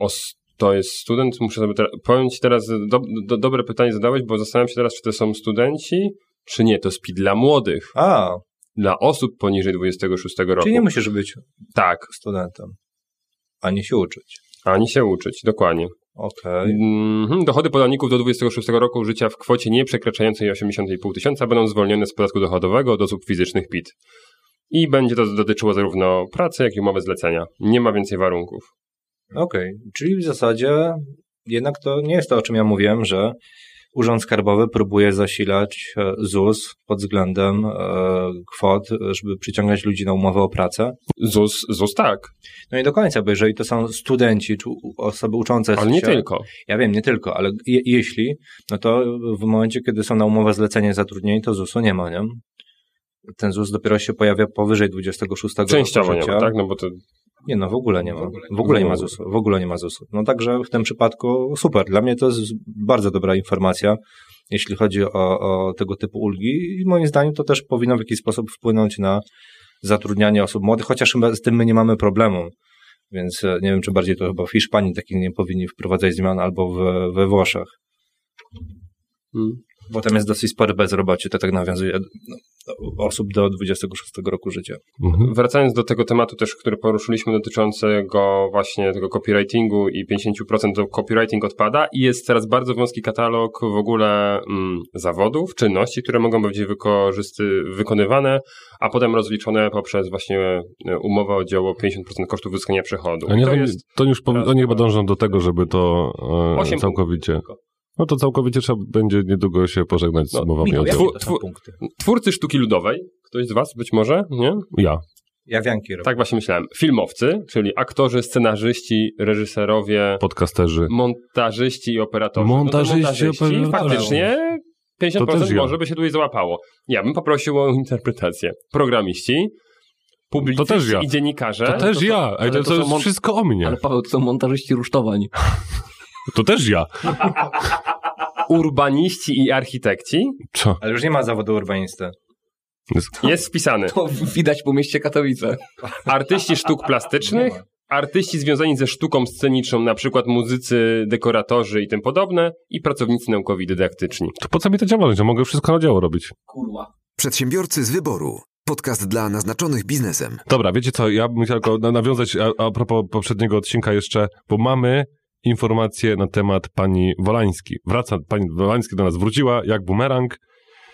to jest student, muszę sobie teraz, powiem ci teraz, do, do, dobre pytanie zadałeś, bo zastanawiam się teraz, czy to są studenci, czy nie. To jest PIT dla młodych, A, dla osób poniżej 26 roku. czyli nie musisz być Tak, studentem, ani się uczyć. ani się uczyć, dokładnie. Okej. Mhm, Dochody podatników do 26 roku życia w kwocie nie przekraczającej 80,5 tysiąca będą zwolnione z podatku dochodowego od osób fizycznych PIT. I będzie to dotyczyło zarówno pracy, jak i umowy zlecenia. Nie ma więcej warunków. Okej, czyli w zasadzie jednak to nie jest to, o czym ja mówiłem, że Urząd Skarbowy próbuje zasilać e, ZUS pod względem e, kwot, żeby przyciągać ludzi na umowę o pracę. ZUS, ZUS tak, No i do końca, bo jeżeli to są studenci czy osoby uczące ale nie się, tylko. Ja wiem, nie tylko, ale je, jeśli, no to w momencie, kiedy są na umowę zlecenie zatrudnieni, to ZUS-u nie ma, nie? Ten ZUS dopiero się pojawia powyżej 26 Częściowo roku nie życia. ma, tak? No bo to Nie, no w ogóle nie ma. W ogóle nie ma ZUS-u. W ogóle nie ma ZUS-u. No także w tym przypadku super. Dla mnie to jest bardzo dobra informacja, jeśli chodzi o, o tego typu ulgi i moim zdaniem to też powinno w jakiś sposób wpłynąć na zatrudnianie osób młodych, chociaż z tym my nie mamy problemu. Więc e, nie wiem, czy bardziej to chyba w Hiszpanii takich nie powinni wprowadzać zmian albo w, we Włoszech. Hmm. Bo tam jest dosyć spore bezrobocie, to tak nawiązuje no, do osób do 26 roku życia. Mhm. Wracając do tego tematu też, który poruszyliśmy dotyczącego właśnie tego copywritingu i 50% to copywriting odpada i jest teraz bardzo wąski katalog w ogóle mm, zawodów, czynności, które mogą być wykorzysty, wykonywane, a potem rozliczone poprzez właśnie e, umowę o dzieło 50% kosztów uzyskania przychodu. A nie, to jest to już raz, oni chyba dążą do tego, żeby to e, całkowicie. punktów. No to całkowicie trzeba będzie niedługo się pożegnać z No, umowami Michał, o dzieło. Punkty? twórcy sztuki ludowej, ktoś z was być może, nie? Ja. Ja wianki robię. Tak właśnie myślałem. Filmowcy, czyli aktorzy, scenarzyści, reżyserowie, Podcasterzy. montażyści i operatorzy. Montażyści, no to montażyści operatorzy. faktycznie 50% To też ja. może by się tutaj załapało. Ja bym poprosił o interpretację. Programiści, publicyści To też ja. i dziennikarze. To też to są- ja. Ale to, to to jest mon- wszystko o mnie. Ale Paweł, to są montażyści rusztowań. To też ja. Urbaniści i architekci. Co? Ale już nie ma zawodu urbanisty. Jest wpisany. To widać po mieście Katowice. Artyści sztuk plastycznych, artyści związani ze sztuką sceniczną, na przykład muzycy, dekoratorzy i tym podobne, i pracownicy naukowi dydaktyczni. To po co mi to działalność? Ja mogę wszystko na działo robić. Kurwa. Przedsiębiorcy z wyboru. Podcast dla naznaczonych biznesem. Dobra, wiecie co, ja bym chciał tylko na- nawiązać a, a propos poprzedniego odcinka jeszcze, bo mamy informacje na temat pani Wolański. Wraca, pani Wolański do nas wróciła jak bumerang,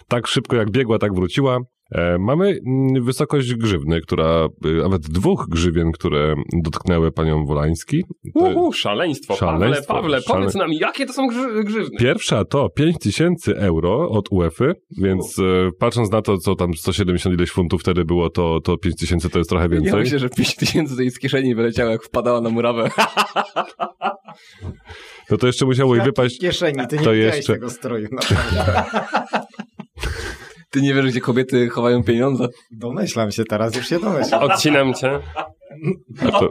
tak szybko jak biegła, tak wróciła. E, mamy mm, wysokość grzywny, która, y, nawet dwóch grzywien, które dotknęły panią Wolański. Uhu, szaleństwo. Szaleństwo, Pawle, Pawle, szale- powiedz nam, jakie to są grzy- grzywny? Pierwsza to 5000 euro od UEFA, więc e, patrząc na to, co tam 170 ileś funtów wtedy było, to, to 5000 to jest trochę Ja więcej. myślę, że 5 tysięcy to jej z kieszeni wyleciało, jak wpadała na murawę. No to jeszcze musiało jej wypaść. kieszeni, ty nie to jeszcze- tego stroju. Ty nie wiesz, gdzie kobiety chowają pieniądze? Domyślam się teraz, już się domyślam. Odcinam cię. A to,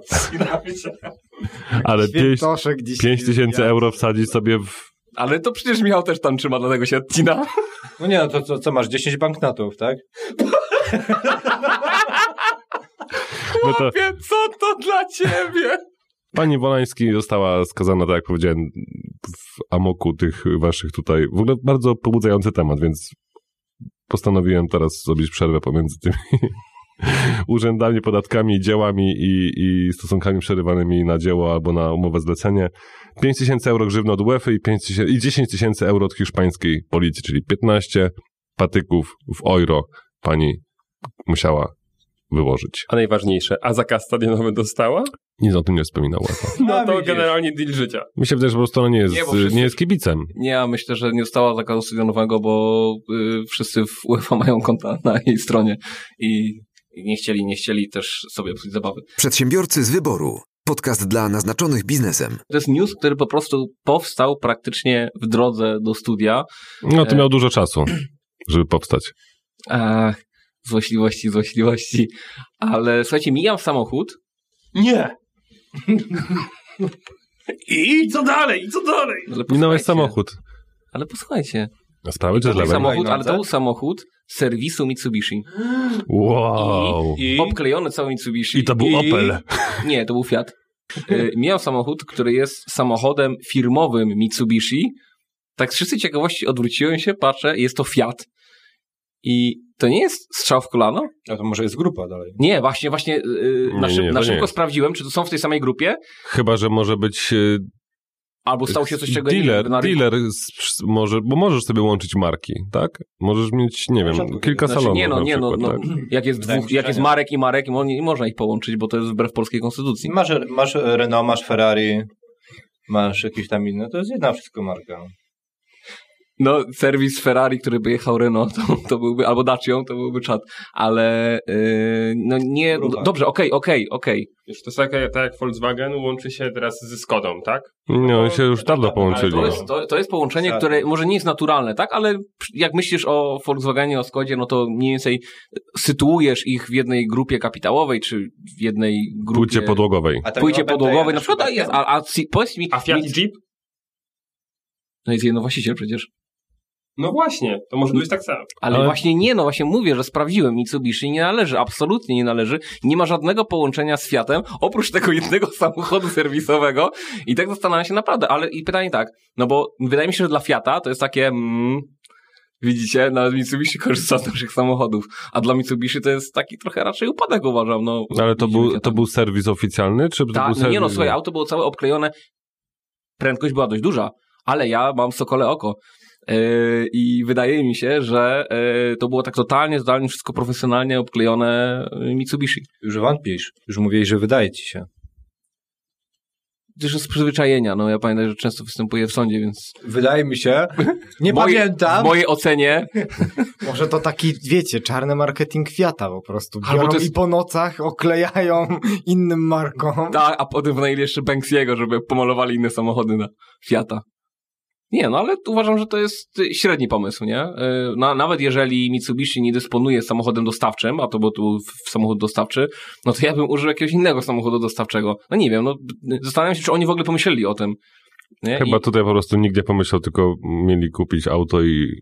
ale 5 Świętoszek dzisiaj. tysięcy euro wsadzić sobie w... Ale to przecież Michał też tam trzyma, dlatego się odcina. No nie, no to co, co masz? 10 banknotów, tak? No to Chłopie, co to dla ciebie? pani Wolański została skazana, tak jak powiedziałem, w amoku tych waszych tutaj. W ogóle bardzo pobudzający temat, więc postanowiłem teraz zrobić przerwę pomiędzy tymi urzędami, podatkami, dziełami i, i stosunkami przerywanymi na dzieło albo na umowę zlecenie. 5 tysięcy euro grzywny od UEFA i, 5 tysięcy, i 10 tysięcy euro od hiszpańskiej policji, czyli 15 patyków w euro pani musiała wyłożyć. A najważniejsze, a zakaz stadionowy dostała? Nic o tym nie wspominał UEFA. No A, to widzisz. generalnie deal życia. Mi się wydaje, że po prostu ona nie jest, Nie, nie, wszyscy- jest kibicem. Nie, ja myślę, że nie została zakazu stadionowego, bo y, wszyscy w UEFA mają konta na jej stronie i i nie chcieli, nie chcieli też sobie psuć zabawy. Przedsiębiorcy z wyboru. Podcast dla naznaczonych biznesem. To jest news, który po prostu powstał praktycznie w drodze do studia. No to E. miał dużo czasu, żeby powstać. Ach, złośliwości, złośliwości. Ale słuchajcie, mijam samochód. Nie! I co dalej? I co dalej? Ale Minąłeś posłuchajcie. samochód. Ale posłuchajcie. Na sprawy czy z lewej? samochód, ale to Hulajnodze? był samochód serwisu Mitsubishi. Wow. I, obklejony cały Mitsubishi. I to był Opel. Nie, to był Fiat. Y, Miał samochód, który jest samochodem firmowym Mitsubishi. Tak z czystej ciekawości odwróciłem się, patrzę, jest to Fiat. I to nie jest strzał w kolano? A to może jest grupa dalej. Nie, właśnie, właśnie yy, Nie, na, szyb, nie, na nie szybko sprawdziłem, czy to są w tej samej grupie, Chyba, że może być e, albo stało się coś, czego nie dealer, rynku. dealer z, może, bo możesz sobie łączyć marki, tak? Możesz mieć, nie wiem, kilka Znaczy, salonów nie no, na nie no, przykład, no tak? jak jest, dwóch, jak jest nie. Marek i Marek, mo- nie można ich połączyć, bo to jest wbrew polskiej konstytucji. Masz, masz Renault, masz Ferrari, masz jakieś tam inne, to jest jedna wszystko marka. No, serwis Ferrari, który by jechał Renault, to, to byłby, albo Dacią, to byłby czad. Ale, yy, no nie, Grupa. dobrze, okej, okej, okej. Wiesz, to jest tak, jak- tak jak Volkswagen łączy się teraz ze Skodą, tak? Nie, oni się już dawno Ale połączyli. To jest, to, to jest połączenie, które może nie jest naturalne, tak? Ale jak myślisz o Volkswagenie, o Skodzie, no to mniej więcej sytuujesz ich w jednej grupie kapitałowej, czy w jednej grupie... Płycie podłogowej. A Płycie podłogowej, ja na przykład, a, a, a powiedz mi... A Fiat mi- Jeep? No jest jedno właściciel przecież. No właśnie, to może być tak samo. Ale, Ale- właśnie nie, no właśnie mówię, że sprawdziłem. Mitsubishi nie należy, absolutnie nie należy. Nie ma żadnego połączenia z Fiatem, oprócz tego jednego samochodu serwisowego. I tak zastanawiam się naprawdę, ale i pytanie tak, no bo wydaje mi się, że dla Fiata to jest takie, mm, widzicie, nawet Mitsubishi korzysta z naszych samochodów, a dla Mitsubishi to jest taki trochę raczej upadek uważam, no. Ale to był, Fiata. to był serwis oficjalny, czy to Ta, był no serwis... nie no, słuchaj, auto było całe obklejone, prędkość była dość duża, ale ja mam sokole oko. Yy, I wydaje mi się, że yy, to było tak totalnie, zdalnie, wszystko profesjonalnie obklejone yy, Mitsubishi. Już wątpisz. Już mówiłeś, że wydaje ci się. Też z przyzwyczajenia, no ja pamiętam, że często występuję w sądzie, więc Wydaje mi się. Nie w mojej, pamiętam. w mojej ocenie Może to taki, wiecie, czarny marketing Fiata po prostu. Biorą jest- i po nocach oklejają innym markom. tak, a potem wynajęli jeszcze Banksiego, żeby pomalowali inne samochody na Fiata. Nie, no ale uważam, że to jest średni pomysł, nie? Y, Na, nawet jeżeli Mitsubishi nie dysponuje samochodem dostawczym, a to był tu samochód dostawczy, no to ja bym użył jakiegoś innego samochodu dostawczego. No nie wiem, no zastanawiam się, czy oni w ogóle pomyśleli o tym. Nie? Chyba I, tutaj po prostu nikt nie pomyślał, tylko mieli kupić auto i...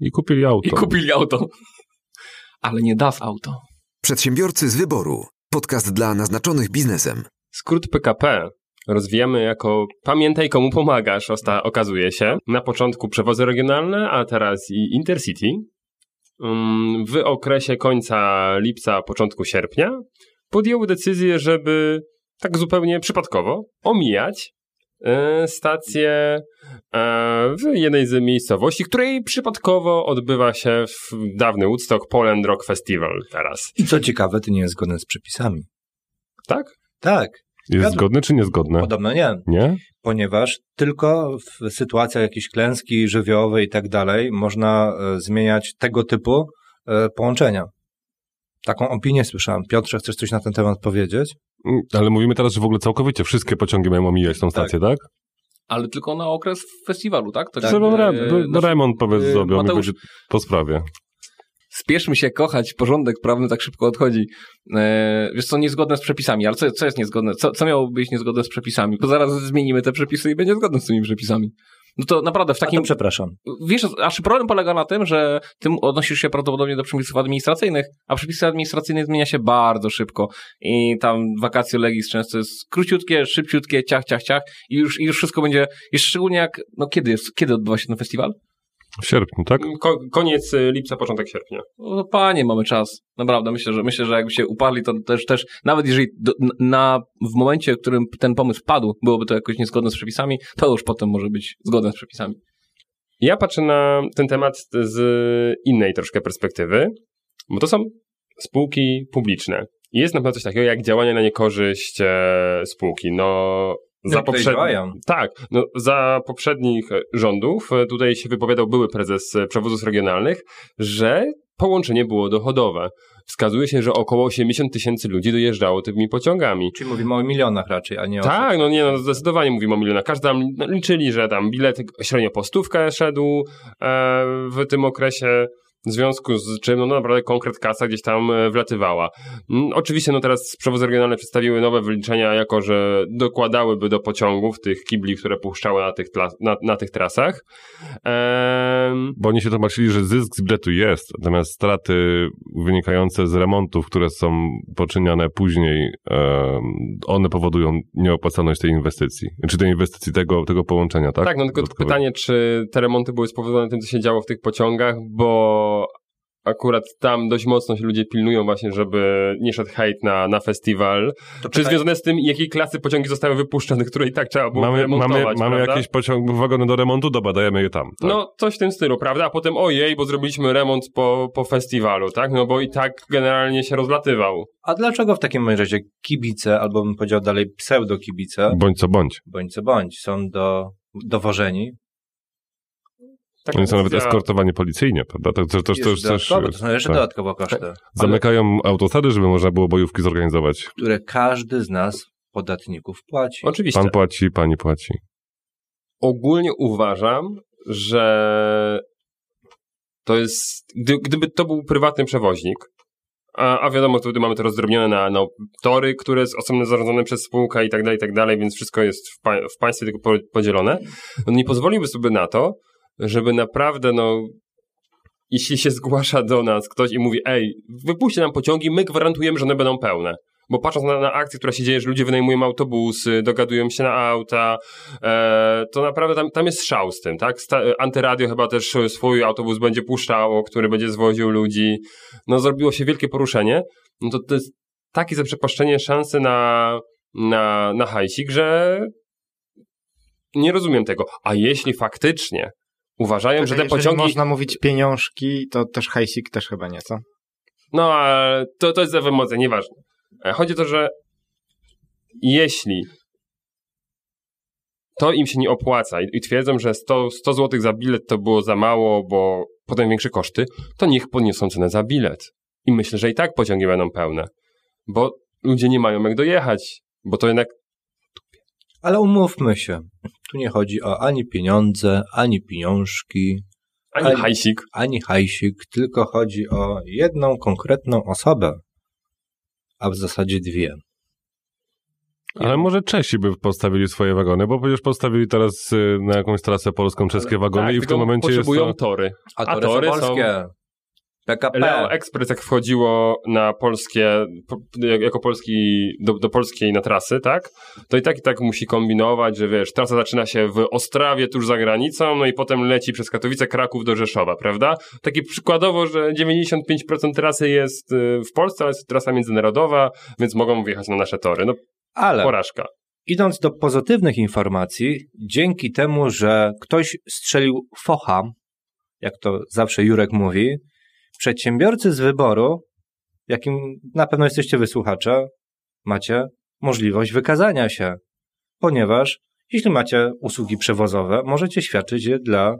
I kupili auto. I kupili auto. Ale nie das auto. Przedsiębiorcy z wyboru. Podcast dla naznaczonych biznesem. Skrót PKP rozwijamy jako pamiętaj komu pomagasz, osta- okazuje się. Na początku przewozy regionalne, a teraz i Intercity. Ym, W okresie końca lipca, początku sierpnia podjęły decyzję, żeby tak zupełnie przypadkowo omijać e, stację e, w jednej z miejscowości, której przypadkowo odbywa się w dawny Woodstock Poland Rock Festival teraz. I co ciekawe, to nie jest zgodne z przepisami. Tak? Tak, Jest zgodne czy niezgodne? podobno nie. Nie? ponieważ tylko w sytuacjach jakiejś klęski żywiołowej i tak dalej można e, zmieniać tego typu e, połączenia. Taką opinię słyszałem. Piotrze, chcesz coś na ten temat powiedzieć? Mm, Ale mówimy teraz, że w ogóle całkowicie wszystkie pociągi mają omijać tą stację, tak? Ale tylko na okres festiwalu, tak? tak Trzeba e, re- no, nasz- remont powiedz e, będzie po sprawie. Spieszmy się kochać, porządek prawny tak szybko odchodzi. E, wiesz co, niezgodne z przepisami, ale co, co jest niezgodne? Co, co miało być niezgodne z przepisami? Bo zaraz zmienimy te przepisy i będzie zgodne z tymi przepisami. No to naprawdę w Takim... takim... to przepraszam. Wiesz, aż problem polega na tym, że tym odnosisz się prawdopodobnie do przepisów administracyjnych, a przepisy administracyjne zmienia się bardzo szybko. I tam wakacje legis często jest króciutkie, szybciutkie, ciach, ciach, ciach i już, i już wszystko będzie, jeszcze szczególnie jak, no kiedy jest, kiedy odbywa się ten festiwal? W sierpniu, tak? Ko- koniec y, lipca, początek sierpnia. No panie, mamy czas. Naprawdę, myślę, że myślę, że jakby się uparli, to też, też nawet jeżeli do, na, w momencie, w którym ten pomysł padł, byłoby to jakoś niezgodne z przepisami, to już potem może być zgodne z przepisami. Ja patrzę na ten temat z innej troszkę perspektywy, bo to są spółki publiczne. I jest na pewno coś takiego jak działanie na niekorzyść e, spółki. No, za poprzednich. działają. Tak, no, za poprzednich e, rządów e, tutaj się wypowiadał były prezes e, przewozów regionalnych, że połączenie było dochodowe. Wskazuje się, że około 80 tysięcy ludzi dojeżdżało tymi pociągami. Czyli mówimy o milionach raczej, a nie o... Tak, no nie, no zdecydowanie mówimy o milionach. Każdy tam no, liczyli, że tam bilet średnio po stówkę szedł e, w tym okresie, w związku z czym no naprawdę konkret kasa gdzieś tam e, wlatywała. Mm, oczywiście no teraz przewozy regionalne przedstawiły nowe wyliczenia, jako że dokładałyby do pociągów tych kibli, które puszczały na tych, tla, na, na tych trasach. Em, Bo oni się tłumaczyli, że zysk z biletu jest, natomiast straty wynikające z remontów, które są poczyniane później, one powodują nieopłacalność tej inwestycji. Czy tej inwestycji tego, tego połączenia, tak? Tak, no tylko pytanie, czy te remonty były spowodowane tym, co się działo w tych pociągach, bo akurat tam dość mocno się ludzie pilnują właśnie, żeby nie szedł hejt na, na festiwal. To Czy związane z tym, jakiej klasy pociągi zostały wypuszczone, które i tak trzeba było Mamy, remontować, mamy, mamy jakieś pociąg, wagony do remontu, dobra, dajemy je tam. Tak? No, coś w tym stylu, prawda? A potem ojej, bo zrobiliśmy remont po, po festiwalu, tak? No bo i tak generalnie się rozlatywał. A dlaczego w takim razie kibice, albo bym powiedział dalej pseudo-kibice, Bądź co bądź. bądź co bądź, są do, dowożeni? Taka Oni są nawet decyzja- eskortowani policyjnie, prawda? To, to, to, to, Jest też, to są jeszcze tak. dodatkowo koszty, Zamykają autostrady, żeby można było bojówki zorganizować. które każdy z nas, podatników, płaci. Oczywiście. Pan płaci, pani płaci. ogólnie uważam, że to jest, gdy, gdyby to był prywatny przewoźnik, a, a wiadomo, wtedy mamy to rozdrobnione na, na tory, które jest osobno zarządzane przez spółkę i tak dalej, i tak dalej, więc wszystko jest w, pa, w państwie tylko po- podzielone, no nie pozwoliłby sobie na to, żeby naprawdę, no, jeśli się zgłasza do nas ktoś i mówi, ej, wypuśćcie nam pociągi, my gwarantujemy, że one będą pełne. Bo patrząc na, na akcję, która się dzieje, że ludzie wynajmują autobusy, dogadują się na auta, e, to naprawdę tam, tam jest szał z tym, tak? Sta, Antyradio chyba też swój autobus będzie puszczało, który będzie zwoził ludzi. No zrobiło się wielkie poruszenie. No to to jest takie zaprzepaszczenie szansy na, na, na hajsik, że nie rozumiem tego. A jeśli faktycznie uważają, że te pociągi... można mówić pieniążki, to też hajsik też chyba nie, co? No, ale to, to jest za emocje, nieważne. E, Chodzi o to, że jeśli to im się nie opłaca i, i twierdzą, że 100, 100 zł za bilet to było za mało, bo potem większe koszty, to niech podniosą cenę za bilet. I myślę, że i tak pociągi będą pełne. Bo ludzie nie mają jak dojechać, bo to jednak Ale umówmy się, tu nie chodzi o ani pieniądze, ani pieniążki, ani Ale- hajsik. ani hajsik, tylko chodzi o jedną konkretną osobę, a w zasadzie dwie. Ale może Czesi by postawili swoje wagony, bo przecież postawili teraz y, na jakąś trasę polską czeskie wagony tak, i w tym momencie jest potrzebują to... tory. A A tory, tory są są- polskie. PKP. Leo Express jak wchodziło na polskie, po, jako polski, do, do polskiej na trasy, tak? To i tak i tak musi kombinować, że wiesz, trasa zaczyna się w Ostrawie tuż za granicą, no i potem leci przez Katowice, Kraków do Rzeszowa, prawda? Takie przykładowo, że 95% trasy jest y, w Polsce, ale jest trasa międzynarodowa, więc mogą wjechać na nasze tory. No, Ale porażka. idąc do pozytywnych informacji, dzięki temu, że ktoś strzelił focha, jak to zawsze Jurek mówi, przedsiębiorcy z wyboru, jakim na pewno jesteście wysłuchacze, macie możliwość wykazania się, ponieważ jeśli macie usługi przewozowe, możecie świadczyć je dla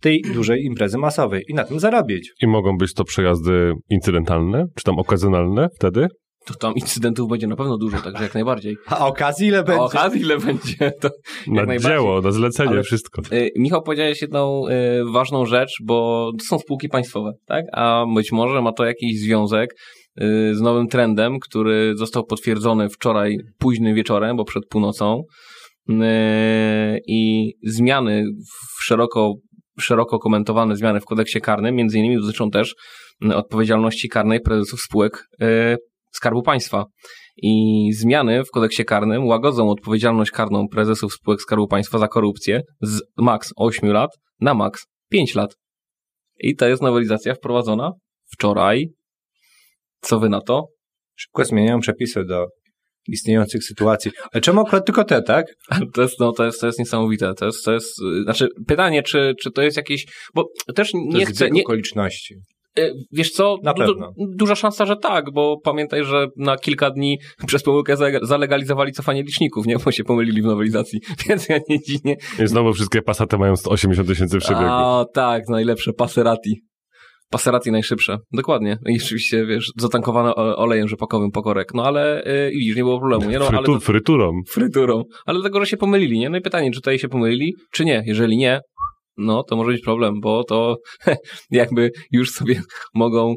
tej dużej imprezy masowej i na tym zarobić. I mogą być to przejazdy incydentalne, czy tam okazjonalne wtedy? To tam incydentów będzie na pewno dużo, także jak najbardziej. A okazji ile A okazji ile będzie, to Na najbardziej. dzieło, na zlecenie, Ale- wszystko. Y, Michał powiedziałeś jedną y, ważną rzecz, bo to są spółki państwowe, tak? A być może ma to jakiś związek y, z nowym trendem, który został potwierdzony wczoraj późnym wieczorem, bo przed północą. I zmiany, w szeroko, szeroko komentowane zmiany w kodeksie karnym, między innymi dotyczą też odpowiedzialności karnej prezesów spółek Skarbu Państwa. I zmiany w kodeksie karnym łagodzą odpowiedzialność karną prezesów spółek Skarbu Państwa za korupcję z maks 8 lat na maks 5 lat. I to jest nowelizacja wprowadzona wczoraj. Co wy na to? Szybko zmieniają przepisy do istniejących sytuacji. Ale czemu akurat tylko te, tak? To jest, no, to jest, to jest niesamowite. To jest, to jest, y, znaczy, pytanie, czy, czy to jest jakieś, bo też To nie jest chcę, nie, okoliczności. Y, wiesz co, Na du- pewno. duża szansa, że tak, bo pamiętaj, że na kilka dni przez pomyłkę za- zalegalizowali cofanie liczników, nie, bo się pomylili w nowelizacji, więc ja nie dziwnie, I znowu wszystkie pasaty mają 180 tysięcy przebiegu. A, tak, najlepsze Passerati. Passerati najszybsze, dokładnie. I oczywiście, wiesz, zatankowane o- olejem rzepakowym pokorek. No ale yy, widzisz, nie było problemu, nie? No, ale Frytu, to, Fryturą. fryturą. Ale dlatego, że się pomylili, nie? No i pytanie, czy tutaj się pomylili, czy nie? Jeżeli nie, no to może być problem, bo to jakby już sobie mogą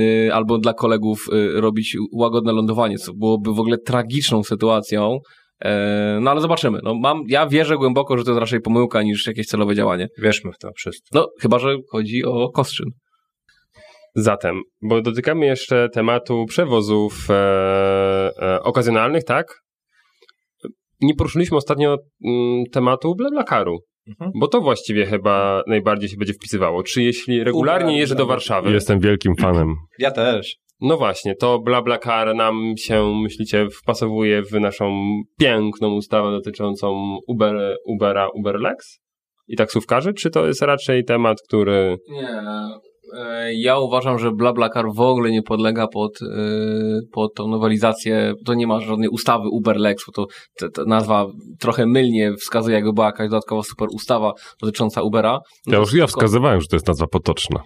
y, albo dla kolegów y, robić łagodne lądowanie, co byłoby w ogóle tragiczną sytuacją. E, No ale zobaczymy. No, mam, ja wierzę głęboko, że to jest raczej pomyłka niż jakieś celowe działanie. Wierzmy w to wszyscy. No, chyba, że chodzi o Kostrzyn. Zatem, bo dotykamy jeszcze tematu przewozów e, e, okazjonalnych, tak? Nie poruszyliśmy ostatnio mm, tematu BlaBlaCaru, Mhm. bo to właściwie chyba najbardziej się będzie wpisywało. Czy jeśli regularnie jeżdżę do Warszawy, Jestem wielkim fanem. Ja też. no właśnie, to BlaBlaCar nam się, myślicie, wpasowuje w naszą piękną ustawę dotyczącą Uber, Ubera, Uberlex i taksówkarzy, czy to jest raczej temat, który... Nie. E, Ja uważam, że BlaBlaCar w ogóle nie podlega pod, e, pod tą nowelizację. To nie ma żadnej ustawy UberLex, bo to ta, ta nazwa trochę mylnie wskazuje, jakby była jakaś dodatkowa super ustawa dotycząca Ubera. No Ja już ja wskazywałem, że to jest nazwa potoczna.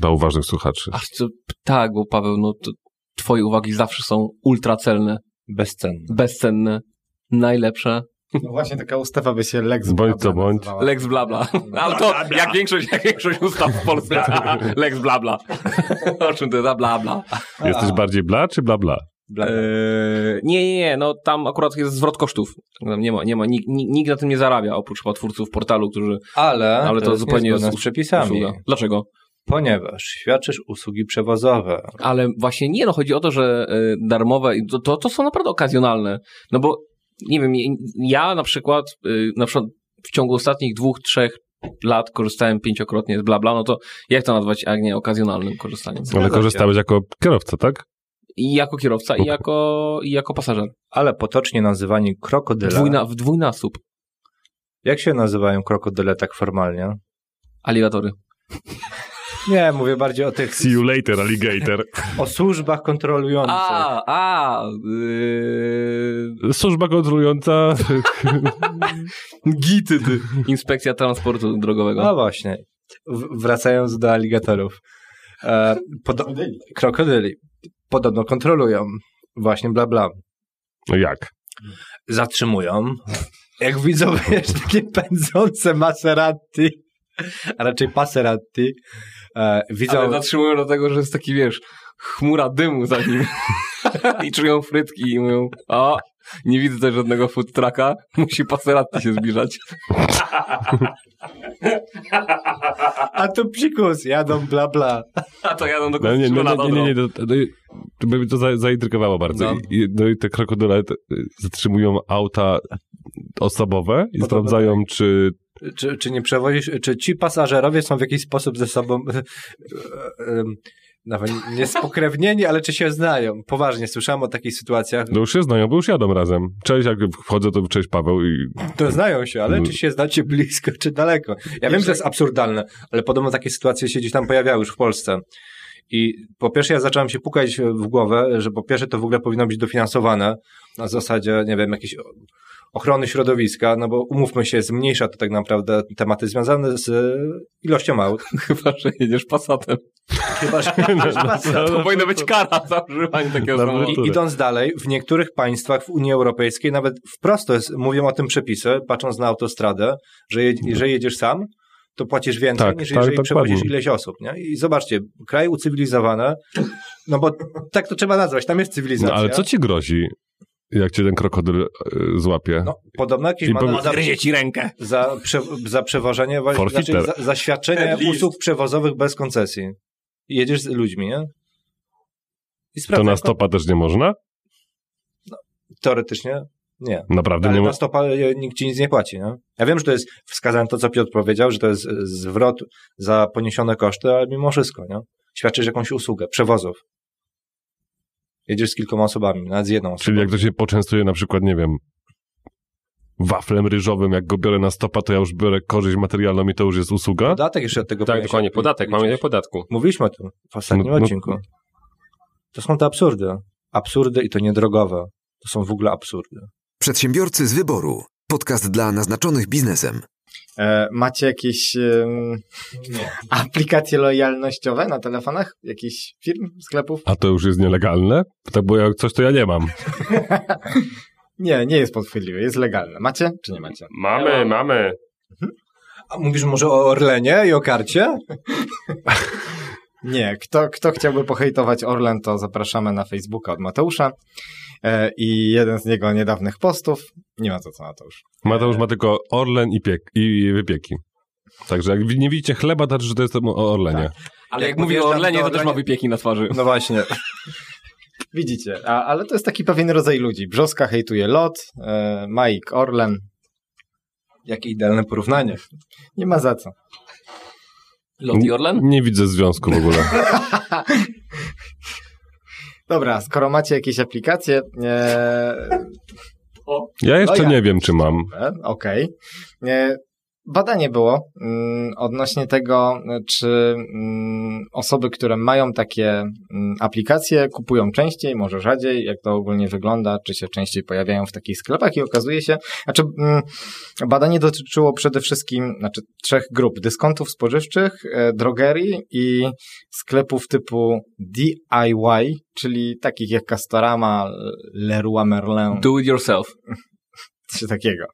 Dla uważnych słuchaczy. Ach, to, tak, bo Paweł, no to twoje uwagi zawsze są ultracelne, Bezcenny. bezcenne, najlepsze. No właśnie taka ustawa by się Lex Bądź Blabla co bądź. nazywała. Lex blabla. Ale to jak większość, jak większość ustaw w Polsce. Lex blabla. O czym to jest za blabla? Jesteś bardziej bla czy bla bla? Bla, Eee, nie, nie, nie, no tam akurat jest zwrot kosztów. Tam Nie ma, nie ma, nikt, nikt na tym nie zarabia, oprócz chyba twórców portalu, którzy... Ale, Ale to jest zupełnie jest z przepisami. usługa. Dlaczego? Ponieważ świadczysz usługi przewozowe. Ale właśnie nie, no chodzi o to, że e, darmowe, to, to, to są naprawdę okazjonalne. No bo, nie wiem, ja na przykład, e, na przykład w ciągu ostatnich dwóch, trzech lat korzystałem pięciokrotnie z blabla, no to jak to nazwać, jak nie okazjonalnym korzystaniem? Ale korzystałeś jako kierowca, tak? I jako kierowca, i jako, i jako pasażer. Ale potocznie nazywani krokodyle. Dwójna, w dwójnasób. Jak się nazywają krokodyle tak formalnie? Aligatory. Nie, mówię bardziej o tych See you later, alligator. o służbach kontrolujących. A, a, yy, Służba kontrolująca. gity, ty. Inspekcja transportu drogowego. No właśnie. W- wracając do aligatorów. E, podo- krokodyli. Podobno kontrolują. Właśnie bla bla. No jak? Zatrzymują. Jak widzą, wiesz, takie pędzące Maserati, a raczej Passerati, e, widzą... Ale zatrzymują dlatego, że jest taki, wiesz, chmura dymu za nim. I czują frytki i mówią, o, nie widzę też żadnego food trucka, musi Passerati się zbliżać. A tu psikus, jadą bla bla. A to jadą do No, nie, nie, nie, nie, nie, nie, to, to, to by mi to za, zaintrygowało bardzo. No. I, i- no i te krokodyle zatrzymują auta osobowe i Podobno sprawdzają, czy Czy, czy nie przewozisz, czy ci pasażerowie są w jakiś sposób ze sobą e, e, nawet nie spokrewnieni, ale czy się znają? Poważnie, słyszałem o takich sytuacjach. no już się znają, bo już jadą razem. Cześć, jak wchodzę, to cześć Paweł i To znają się, ale czy się znacie blisko, czy daleko? Ja wiem, że to jest absurdalne, ale podobno takie sytuacje się gdzieś tam pojawiały już w Polsce. I po pierwsze ja zacząłem się pukać w głowę, że po pierwsze to w ogóle powinno być dofinansowane na zasadzie, nie wiem, jakiejś ochrony środowiska, no bo umówmy się, zmniejsza to tak naprawdę tematy związane z ilością aut. Chyba, że jedziesz Passatem. Chyba, że To powinna być kara za używanie takiego samochodu. idąc dalej, w niektórych państwach w Unii Europejskiej nawet wprost jest, mówią o tym przepisy, patrząc na autostradę, że je, jeżeli jedziesz sam, to płacisz więcej Tak, niż tak, jeżeli dokładnie. przewozisz ileś osób. Nie? I zobaczcie, kraje ucywilizowane, no bo tak to trzeba nazwać, tam jest No cywilizacja. ale co ci grozi, jak cię ten krokodyl y, złapie? No, podobno jakieś I ma powiem- za, Gryzie ci rękę. za, prze, za przewożenie, znaczy za, za świadczenie usług przewozowych bez koncesji. Jedziesz z ludźmi, nie? I to sprawdzasz, na no, stopa też nie można? teoretycznie nie. Naprawdę Ale nie na ma. stopa e, nikt ci nic nie płaci. Nie? Ja wiem, że to jest wskazane to, co Piotr powiedział, że to jest e, zwrot za poniesione koszty, ale mimo wszystko, nie? świadczysz jakąś usługę, przewozów. Jedziesz z kilkoma osobami, nawet z jedną osobą. Czyli jak to się poczęstuje na przykład, nie wiem, waflem ryżowym, jak go biorę na stopa, to ja już biorę korzyść materialną i to już jest usługa? Podatek jeszcze od tego Tak, dokładnie, podatek, mamy tutaj podatku. Mówiliśmy o tym w ostatnim No, no, odcinku. To są te absurdy. Absurdy i to niedrogowe. To są w ogóle absurdy. Przedsiębiorcy z wyboru. Podcast dla naznaczonych biznesem. E, macie jakieś em, aplikacje lojalnościowe na telefonach? Jakichś firm, sklepów? A to już jest nielegalne? Tak, bo jak coś, to ja nie mam. Nie, nie jest podchwytliwe, jest legalne. Macie czy nie macie? Mamy, mamy. A mówisz może o Orlenie i o karcie? Nie, kto, kto chciałby pohejtować Orlen, to zapraszamy na Facebooka od Mateusza. E, I jeden z jego niedawnych postów, nie ma za co Mateusz. Mateusz ma tylko Orlen i, piek, i wypieki. Także jak nie widzicie chleba, to znaczy, że to jest o Orlenie. Ale Jak jak mówi o Orlenie, to też ma wypieki na twarzy. No właśnie. Widzicie, a, ale to jest taki pewien rodzaj ludzi. Brzoska hejtuje LOT, e, Mike Orlen, Jakie idealne porównanie. nie ma za co. Lot i Orlen? Nie widzę związku w ogóle. Dobra, skoro macie jakieś aplikacje, e, Ja jeszcze No ja- nie wiem, czy mam. E, Okej. E, Badanie było mm, odnośnie tego, czy mm, osoby, które mają takie mm, aplikacje, kupują częściej, może rzadziej, jak to ogólnie wygląda, czy się częściej pojawiają w takich sklepach i okazuje się, znaczy badanie dotyczyło przede wszystkim znaczy, trzech grup, dyskontów spożywczych, e, drogerii i sklepów typu DIY, czyli takich jak Castorama, Leroy Merlin, Do it yourself. czy takiego.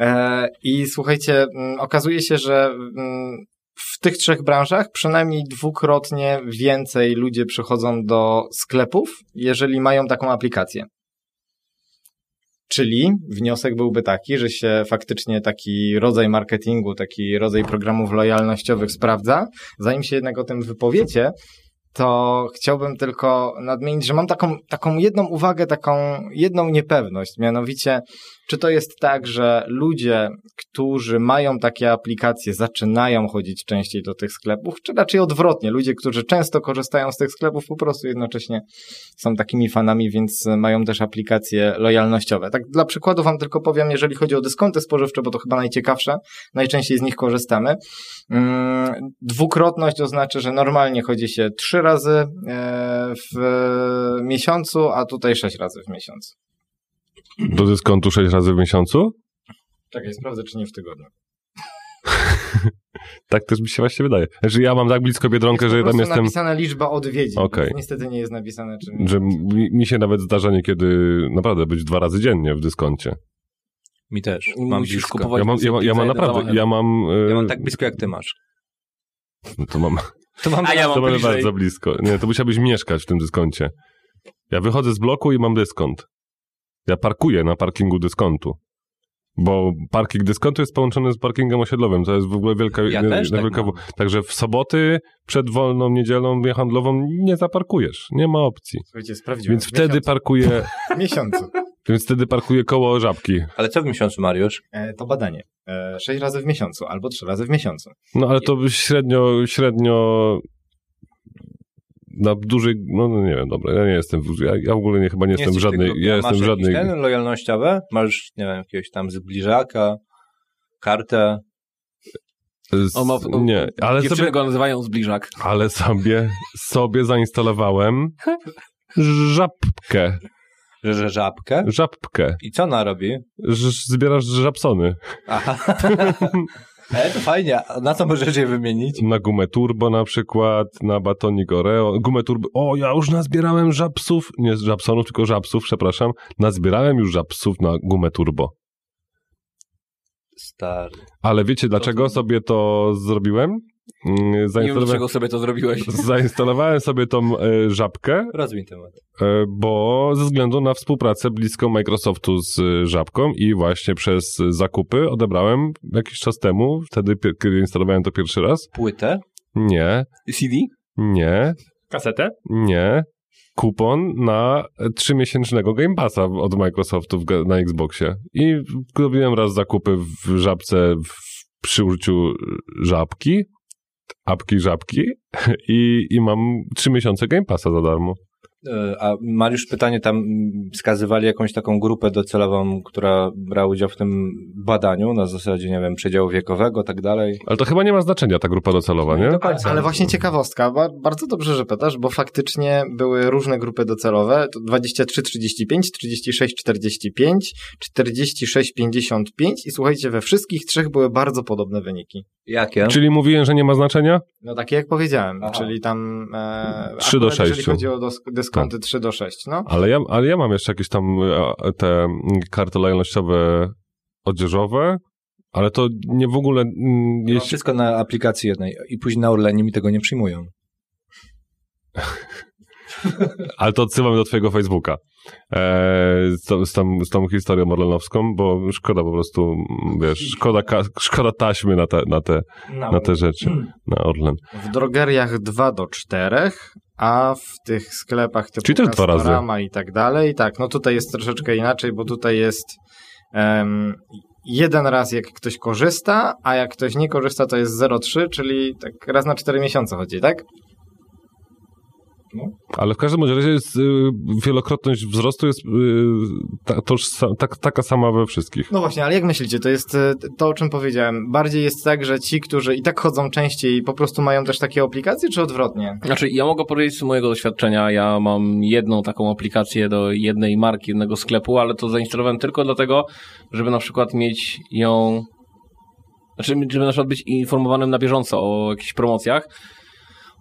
E, I słuchajcie, mm, okazuje się, że mm, w tych trzech branżach przynajmniej dwukrotnie więcej ludzie przychodzą do sklepów, jeżeli mają taką aplikację. Czyli wniosek byłby taki, że się faktycznie taki rodzaj marketingu, taki rodzaj programów lojalnościowych sprawdza. Zanim się jednak o tym wypowiecie, to chciałbym tylko nadmienić, że mam taką, taką jedną uwagę, taką jedną niepewność, mianowicie, czy to jest tak, że ludzie, którzy mają takie aplikacje, zaczynają chodzić częściej do tych sklepów, czy raczej odwrotnie, ludzie, którzy często korzystają z tych sklepów, po prostu jednocześnie są takimi fanami, więc mają też aplikacje lojalnościowe. Tak dla przykładu wam tylko powiem, jeżeli chodzi o dyskonty spożywcze, bo to chyba najciekawsze, najczęściej z nich korzystamy. Mm, Dwukrotność oznacza, że normalnie chodzi się trzy razy e, w miesiącu, a tutaj sześć razy w miesiącu. Do dyskontu 6 razy w miesiącu? Czekaj, sprawdzę, czy nie w tygodniu. Tak też mi się właśnie wydaje. Znaczy ja mam tak blisko Biedronkę, Jest że tam jestem, napisana liczba odwiedzin. Więc Niestety nie jest napisane, czy... że mi, mi się nawet zdarza niekiedy naprawdę być dwa razy dziennie w dyskoncie. Mi też. Mam musisz blisko. kupować Ja mam, ja mam, ja mam naprawdę, ja mam... e, Ja mam tak blisko, jak ty masz. To mam, To mam A ja mam to bardzo blisko. Nie, to musiałbyś mieszkać w tym dyskoncie. Ja wychodzę z bloku i mam dyskont. Ja parkuję na parkingu dyskontu. Bo parking dyskontu jest połączony z parkingiem osiedlowym. To jest w ogóle wielka... Ja też tak wielka mam. Także w soboty przed wolną niedzielą handlową nie zaparkujesz. Nie ma opcji. Słuchajcie, sprawdziłem. Więc wtedy miesiącu. parkuję, W miesiącu. więc wtedy parkuję koło żabki. Ale co w miesiącu, Mariusz? E, to badanie. E, sześć razy w miesiącu albo trzy razy w miesiącu. No ale to średnio, średnio na dużej, no, no nie wiem, dobra, ja nie jestem, w- ja, ja w ogóle nie, chyba nie, jestem w żadnej, ja jestem masz w żadnej, lojalnościowe? Masz, nie wiem, jakiegoś tam zbliżaka, kartę? z, On ma, on, nie, ale sobie, go nazywają zbliżak. ale sobie, sobie zainstalowałem żabkę, Że, że żabkę? żabkę, I co ona robi? Ż- zbierasz żabsony Aha. Ale to fajnie. Na co możesz je wymienić? na gumę turbo na przykład, na batonik Oreo, gumę turbo, o ja już nazbierałem żabsów, nie żabsonów, tylko żabsów, przepraszam, nazbierałem już żabsów na gumę turbo. Stary. Ale wiecie, dlaczego sobie to zrobiłem? Nie wiem, Zainstalowałem, dlaczego sobie to zrobiłeś. zainstalowałem sobie tą e, żabkę, Rozwiń temat. e, bo ze względu na współpracę bliską Microsoftu z e, żabką i właśnie przez zakupy odebrałem jakiś czas temu, wtedy kiedy instalowałem to pierwszy raz. Płytę? Nie, CD? nie, Kasetę? nie. Kupon na trzymiesięcznego Game Passa od Microsoftu w, na Xboxie. I robiłem raz zakupy w żabce w, przy użyciu żabki, apki żabki i, i mam trzy miesiące Game Passa za darmo. E, A Mariusz, pytanie, tam wskazywali jakąś taką grupę docelową, która brała udział w tym badaniu na zasadzie, nie wiem, przedziału wiekowego, tak dalej. Ale to chyba nie ma znaczenia ta grupa docelowa, nie? do końca. Ale właśnie ciekawostka, ba- bardzo dobrze, że pytasz, bo faktycznie były różne grupy docelowe, to 23-35, 36-45, 46-55 i słuchajcie, we wszystkich trzech były bardzo podobne wyniki. Jakie? Czyli mówiłem, że nie ma znaczenia? No takie jak powiedziałem, Aha. czyli tam e, 3 do akurat Jeżeli 6. chodzi o dos- dyskonty 3 do 6, no. Ale ja, ale ja mam jeszcze jakieś tam e, te mm, karty lojalnościowe odzieżowe, ale to nie w ogóle... mm, Mam Jeśli, wszystko na aplikacji jednej i później na Orlenie mi tego nie przyjmują. Ale to odsyłamy do twojego Facebooka e, z, tą- z, tą, z tą historią orlenowską, bo szkoda po prostu, wiesz, szkoda, ka, szkoda taśmy na te, na, te, na te rzeczy, na Orlen. W drogeriach 2 do 4, a w tych sklepach typu Czyli też dwa razy. I tak dalej, tak, no tutaj jest troszeczkę inaczej, bo tutaj jest em, jeden raz jak ktoś korzysta, a jak ktoś nie korzysta to jest 0,3, czyli tak raz na 4 miesiące chodzi, tak? Ale w każdym razie jest, y, wielokrotność wzrostu jest y, ta, tożsa, tak, taka sama we wszystkich. No właśnie, ale jak myślicie, to jest e, to, o czym powiedziałem. Bardziej jest tak, że ci, którzy i tak chodzą częściej, po prostu mają też takie aplikacje, czy odwrotnie? Znaczy, ja mogę powiedzieć z mojego doświadczenia, ja mam jedną taką aplikację do jednej marki, jednego sklepu, ale to zainstalowałem tylko dlatego, żeby na przykład mieć ją, znaczy, żeby na przykład być informowanym na bieżąco o jakichś promocjach.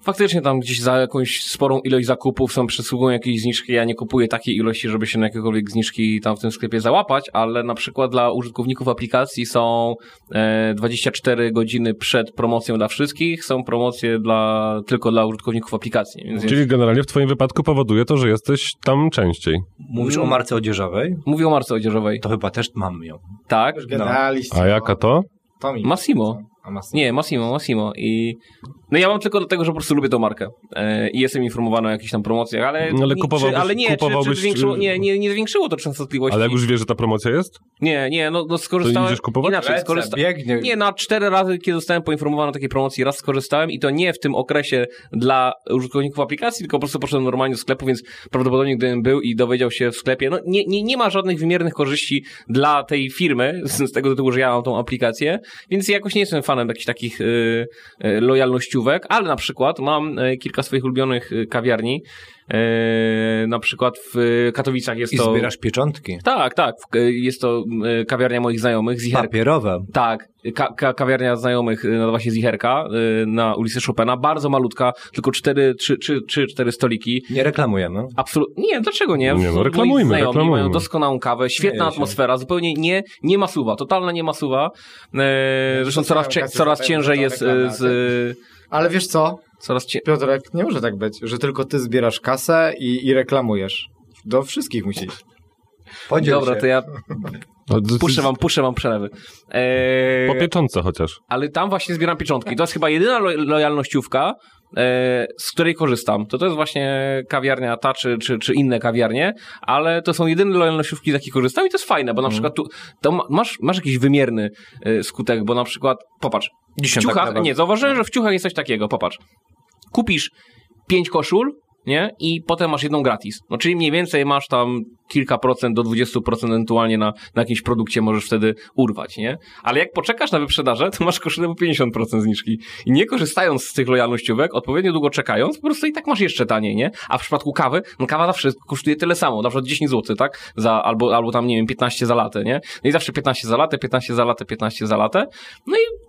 Faktycznie tam gdzieś za jakąś sporą ilość zakupów są przysługują jakieś zniżki. Ja nie kupuję takiej ilości, żeby się na jakiekolwiek zniżki tam w tym sklepie załapać, ale na przykład dla użytkowników aplikacji są e, 24 godziny przed promocją dla wszystkich, są promocje dla, tylko dla użytkowników aplikacji. Więc Czyli generalnie w twoim wypadku powoduje to, że jesteś tam częściej. Mówisz o marce odzieżowej? Mówię o marce odzieżowej. To chyba też mam ją. Tak. Gadaliście. A jaka to? To mi. Massimo. A Massimo. Nie, Massimo, Massimo. I no ja mam tylko dlatego, że po prostu lubię tą markę e, i jestem informowany o jakichś tam promocjach, ale, No, ale nie- kupowałbyś- czy, ale nie, czy, czy kupowałbyś- zwiększyło, nie, nie, nie zwiększyło to częstotliwości. Ale jak już wiesz, że ta promocja jest? Nie, nie, no, no To skorzystałem. idziesz kupować? Inaczej, Lecę, skorzystałem. biegnie. Nie, na cztery razy, kiedy zostałem poinformowany o takiej promocji, raz skorzystałem i to nie w tym okresie dla użytkowników aplikacji, tylko po prostu poszedłem normalnie do sklepu, więc prawdopodobnie gdybym był i dowiedział się w sklepie, no nie, nie, nie ma żadnych wymiernych korzyści dla tej firmy, z, z tego tytułu, że ja mam tą aplikację, więc jakoś nie jestem fanem jakichś takich y, y, lojalnościówek, ale na przykład mam y, kilka swoich ulubionych kawiarni, na przykład w Katowicach jest I to... zbierasz pieczątki. Tak, tak, y, jest to y, kawiarnia moich znajomych, Zicherka. Papierowe. Tak, ka- ka- kawiarnia znajomych nazywa się Zicherka na ulicy Chopina, bardzo malutka, tylko cztery, trzy, trzy, trzy, cztery stoliki. Nie reklamujemy. Absolutnie, nie, dlaczego nie? Nie, no, Moi reklamujmy, znajomi reklamujmy. mają doskonałą kawę, świetna atmosfera, zupełnie nie, nie masuwa, totalna nie masuwa. E, zresztą coraz, coraz ciężej jest e, z... Ale wiesz co, Coraz cię... Piotrek, nie może tak być, że tylko ty zbierasz kasę i, i reklamujesz. Do wszystkich musi iść. Podziel Dobra, się. to ja No, puszczę wam, puszczę wam przelewy. Eee, Po pieczątce chociaż. ale tam właśnie zbieram pieczątki. To jest chyba jedyna lo- lojalnościówka, e, z której korzystam. To to jest właśnie kawiarnia ta, czy, czy, czy inne kawiarnie, ale to są jedyne lojalnościówki, z jakich korzystam i to jest fajne, bo na przykład tu to ma- masz, masz jakiś wymierny e, skutek, bo na przykład, popatrz, w tak ciuchach, naprawdę. nie, zauważyłem, że w ciuchach jest coś takiego, popatrz. Kupisz pięć koszul, nie? I potem masz jedną gratis. No czyli mniej więcej masz tam kilka procent do 20% ewentualnie na, na jakimś produkcie możesz wtedy urwać, nie? Ale jak poczekasz na wyprzedażę, to masz koszulę po 50% zniżki. I nie korzystając z tych lojalnościówek, odpowiednio długo czekając, po prostu i tak masz jeszcze taniej, nie? A w przypadku kawy, no kawa zawsze kosztuje tyle samo, na przykład 10 zł, tak? Za, albo, albo tam, nie wiem, 15 za latę, nie? No i zawsze 15 za latę, 15 za latę, 15 za latę. No i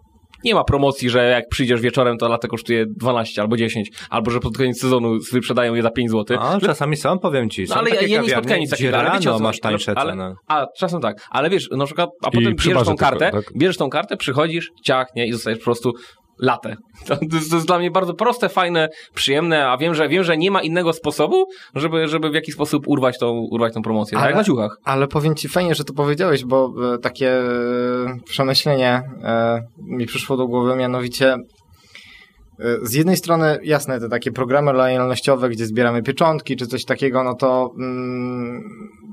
nie ma promocji, że jak przyjdziesz wieczorem, to latę kosztuje 12 albo 10, albo że pod koniec sezonu wyprzedają je za 5 zł. A czasami są, powiem ci. No, ale ja, ja nie spotkałem nic takiego, ale wiecie masz tańsze ale, ceny. A, czasem tak, ale wiesz, na przykład, a potem bierzesz tą kartę, tak? bierzesz tą kartę, przychodzisz, ciach, nie, i dostajesz po prostu latę. To, to, jest, dla mnie bardzo proste, fajne, przyjemne, a wiem, że wiem, że nie ma innego sposobu, żeby, żeby w jakiś sposób urwać tą, urwać tą promocję. Tak Ale- jak na ciuchach. Ale powiem ci fajnie, że to powiedziałeś, bo e, takie e, przemyślenie e, mi przyszło do głowy, mianowicie z jednej strony, jasne, te takie programy lojalnościowe, gdzie zbieramy pieczątki czy coś takiego, no to mm,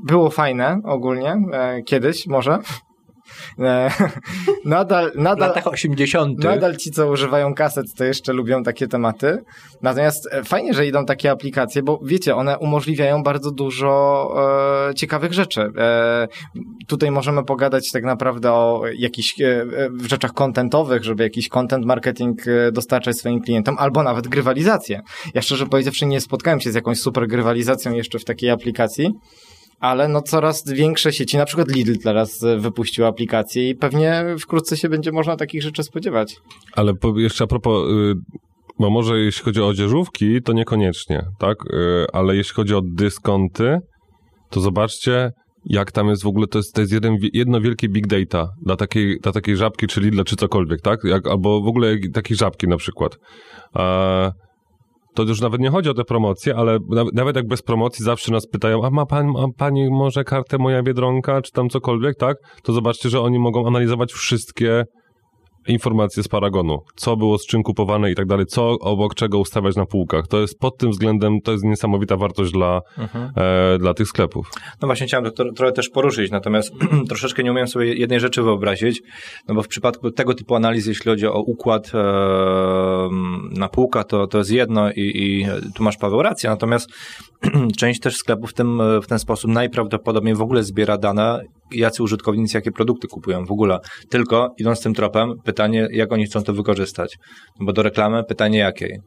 było fajne ogólnie, e, kiedyś może. E, nadal, W nadal, latach 80. Nadal ci, co używają kaset, to jeszcze lubią takie tematy. Natomiast e, fajnie, że idą takie aplikacje, bo wiecie, one umożliwiają bardzo dużo e, ciekawych rzeczy. E, tutaj możemy pogadać tak naprawdę o jakichś e, e, rzeczach kontentowych, żeby jakiś content marketing dostarczać swoim klientom, albo nawet grywalizację. Ja szczerze powiedziawszy nie spotkałem się z jakąś super grywalizacją jeszcze w takiej aplikacji. Ale no coraz większe sieci, na przykład Lidl teraz e, wypuścił aplikację i pewnie wkrótce się będzie można takich rzeczy spodziewać. Ale po, jeszcze a propos, y, bo może jeśli chodzi o odzieżówki, to niekoniecznie, tak? Y, ale jeśli chodzi o dyskonty, to zobaczcie, jak tam jest w ogóle, to jest, to jest jeden, jedno wielkie big data dla takiej, dla takiej żabki, czy Lidla, czy cokolwiek, tak? Jak, albo w ogóle takiej żabki na przykład. E, to już nawet nie chodzi o te promocje, ale nawet, jak bez promocji zawsze nas pytają, a ma pan, a pani może kartę Moja Biedronka, czy tam cokolwiek, tak? To zobaczcie, że oni mogą analizować wszystkie informacje z Paragonu, co było z czym kupowane i tak dalej, co obok czego ustawiać na półkach. To jest pod tym względem, to jest niesamowita wartość dla, e, dla tych sklepów. No właśnie chciałem to trochę też poruszyć, natomiast troszeczkę nie umiem sobie jednej rzeczy wyobrazić, no bo w przypadku tego typu analiz, jeśli chodzi o układ e, na półkach, to, to jest jedno i, i tu masz Paweł rację, natomiast część też sklepów w, tym, w ten sposób najprawdopodobniej w ogóle zbiera dane, jacy użytkownicy jakie produkty kupują w ogóle. Tylko idąc tym tropem, pytanie, jak oni chcą to wykorzystać. Bo do reklamy pytanie jakiej?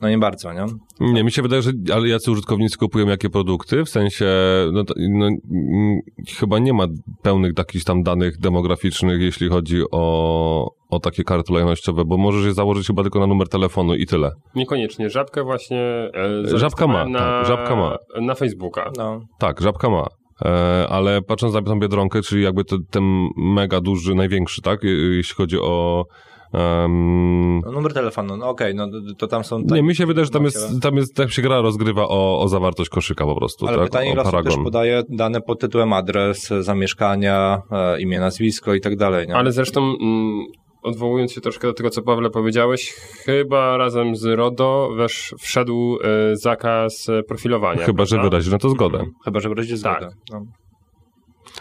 No nie bardzo, nie? Nie, mi się wydaje, że ale jacy użytkownicy kupują jakie produkty, w sensie, no, to, no mm, chyba nie ma pełnych takich tam danych demograficznych, jeśli chodzi o, o takie karty lojalnościowe, bo możesz je założyć chyba tylko na numer telefonu i tyle. Niekoniecznie. Żabkę właśnie... E, Żabka ma, na, tak, żabka ma. Na Facebooka. No. Tak, żabka ma. E, ale patrząc na tą Biedronkę, czyli jakby to, ten mega duży, największy, tak, je- jeśli chodzi o... em, no numer telefonu, no okej, no to- tam są... nie, mi się wydaje, że tam jest, tam jest, tak się gra rozgrywa o, o zawartość koszyka po prostu, Ale tak, pytanie, o też podaje dane pod tytułem adres, zamieszkania, e, imię, nazwisko i tak dalej, nie? Ale zresztą mm, odwołując się troszkę do tego, co Pawle powiedziałeś, chyba razem z RODO wesz, wszedł e, zakaz e, profilowania. Chyba, że prawda? wyrazi na to zgodę. Chyba, że wyraźnie Tak. zgodę. No.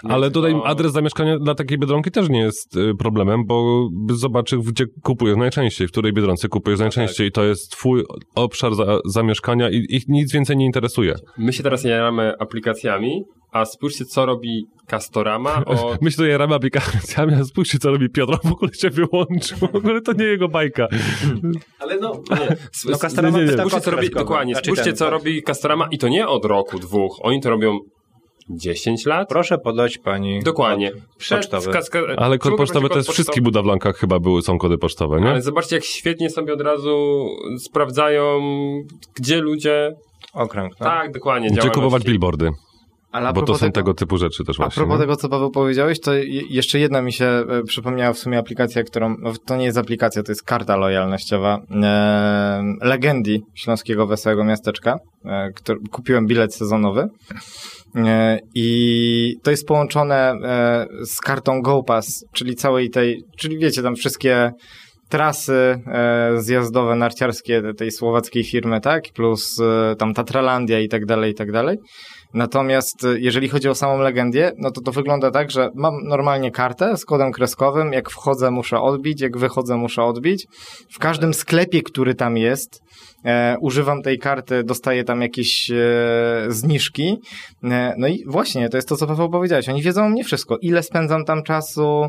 Ale tutaj to- adres zamieszkania dla takiej Biedronki też nie jest y, problemem, bo zobaczy, gdzie kupujesz najczęściej, w której Biedronce kupujesz najczęściej. To jest twój obszar za, zamieszkania i ich nic więcej nie interesuje. My się teraz jaramy aplikacjami, a spójrzcie, co robi Castorama o... My się tutaj ramy aplikacjami, a spójrzcie, co robi Piotr, w ogóle się wyłączył. W ogóle to nie jego bajka. Ale no... Nie, No, Castorama nie, nie, jest Spójrzcie, co robi, dokładnie, Znaczy spójrzcie, co tak. robi Castorama i to nie od roku, dwóch. Oni to robią 10 lat? Proszę podać pani Dokładnie. Przed pocztowy. kaska- Ale kod pocztowy to jest wszystkich budowlankach chyba były, są kody pocztowe, nie? Ale zobaczcie, jak świetnie sobie od razu sprawdzają, gdzie ludzie... Okręg, no. Tak, dokładnie. Gdzie kupować billboardy. Ale a Bo to są tego- typu rzeczy też A właśnie. propos nie? tego, co Paweł powiedziałeś, to je- jeszcze jedna mi się e, przypomniała w sumie aplikacja, którą, no to nie jest aplikacja, to jest karta lojalnościowa e, Legendi Śląskiego Wesołego Miasteczka, e, który, kupiłem bilet sezonowy e, i to jest połączone e, z kartą GoPass, czyli całej tej, czyli wiecie, tam wszystkie trasy e, zjazdowe, narciarskie tej słowackiej firmy, tak? Plus e, tam Tatralandia i tak dalej, i tak dalej. Natomiast e, jeżeli chodzi o samą legendię, no to to wygląda tak, że mam normalnie kartę z kodem kreskowym, jak wchodzę muszę odbić, jak wychodzę muszę odbić. W każdym sklepie, który tam jest, e, używam tej karty, dostaję tam jakieś e, zniżki. E, no i właśnie, to jest to, co Paweł powiedziałeś. Oni wiedzą o mnie wszystko. Ile spędzam tam czasu,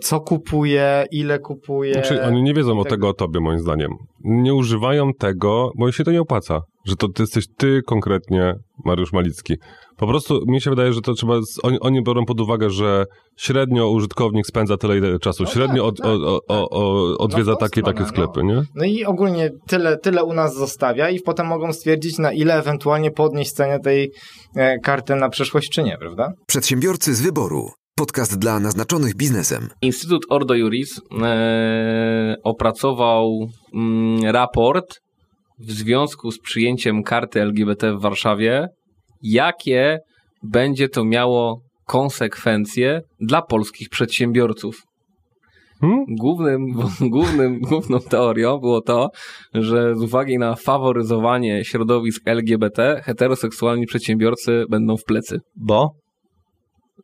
co kupuję, ile kupuję. Znaczy, oni nie wiedzą o tak- tego o tobie, moim zdaniem. Nie używają tego, bo im się to nie opłaca. Że to ty jesteś ty konkretnie, Mariusz Malicki. Po prostu mi się wydaje, że to trzeba. Z, oni, oni biorą pod uwagę, że średnio użytkownik spędza tyle ile czasu. No średnio tak, od, tak, o, o, o, o, odwiedza No takie i takie sklepy, nie? No i ogólnie tyle, tyle u nas zostawia i potem mogą stwierdzić, na ile ewentualnie podnieść cenę tej e, karty na przyszłość, czy nie, prawda? Przedsiębiorcy z wyboru. Podcast dla naznaczonych biznesem. Instytut Ordo Juris e, opracował mm, raport w związku z przyjęciem karty LGBT w Warszawie, jakie będzie to miało konsekwencje dla polskich przedsiębiorców. Hmm? Głównym, głównym, główną teorią było to, że z uwagi na faworyzowanie środowisk LGBT, heteroseksualni przedsiębiorcy będą w plecy. Bo?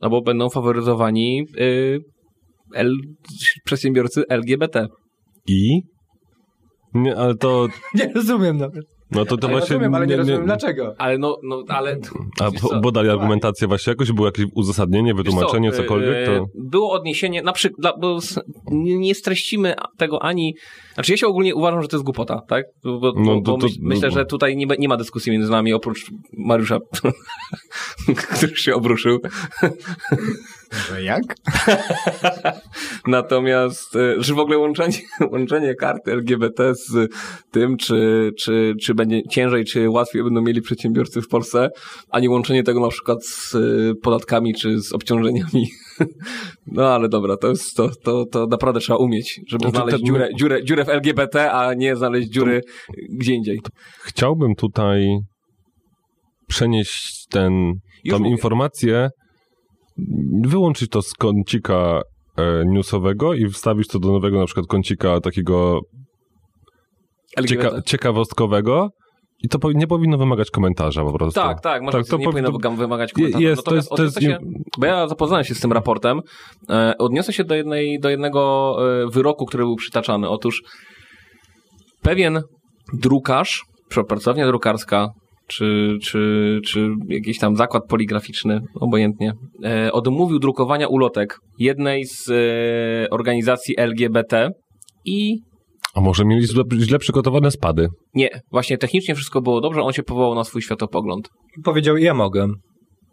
Albo będą faworyzowani y, L, przedsiębiorcy LGBT. I? Nie, ale to. Nie rozumiem nawet. No to, to Ale właśnie. rozumiem, ale nie, rozumiem nie, dlaczego. Ale no, no ale... A po- podali argumentację właśnie jakoś? Było jakieś uzasadnienie, Wiesz co, wytłumaczenie, y, cokolwiek? y, To... Było odniesienie, na przykład, bo nie, streścimy tego ani... Znaczy ja się ogólnie uważam, że to jest głupota, tak? Bo, bo, No, bo to- to- myśl, myślę, że tutaj nie, nie ma dyskusji między nami, oprócz Mariusza, który się obruszył. Że jak? Natomiast, e, że w ogóle łączenie, łączenie karty LGBT z tym, czy, czy, czy będzie ciężej, czy łatwiej będą mieli przedsiębiorcy w Polsce, a nie łączenie tego na przykład z e, podatkami, czy z obciążeniami. No ale dobra, to jest, to, to, to naprawdę trzeba umieć, żeby Znaczy, znaleźć te- dziurę, dziurę, dziurę w LGBT, a nie znaleźć dziury gdzie indziej. Chciałbym tutaj przenieść ten, Już tą mówię. informację, wyłączyć to z kącika e, newsowego i wstawić to do nowego na przykład kącika takiego cieka- ciekawostkowego i to nie powinno wymagać komentarza po prostu. Tak, tak, może Tak, to nie po- powinno to- wymagać komentarza. jest, to jest- Natomiast to jest się, bo ja zapoznałem się z tym raportem, e, odniosę się do, jednej, do jednego e, wyroku, który był przytaczany. Otóż pewien drukarz, pracownia drukarska, czy, czy, czy jakiś tam zakład poligraficzny, obojętnie, e, odmówił drukowania ulotek jednej z e, organizacji LGBT i A może mieli źle, źle przygotowane spady? nie, właśnie technicznie wszystko było dobrze, on się powołał na swój światopogląd. I powiedział, ja mogę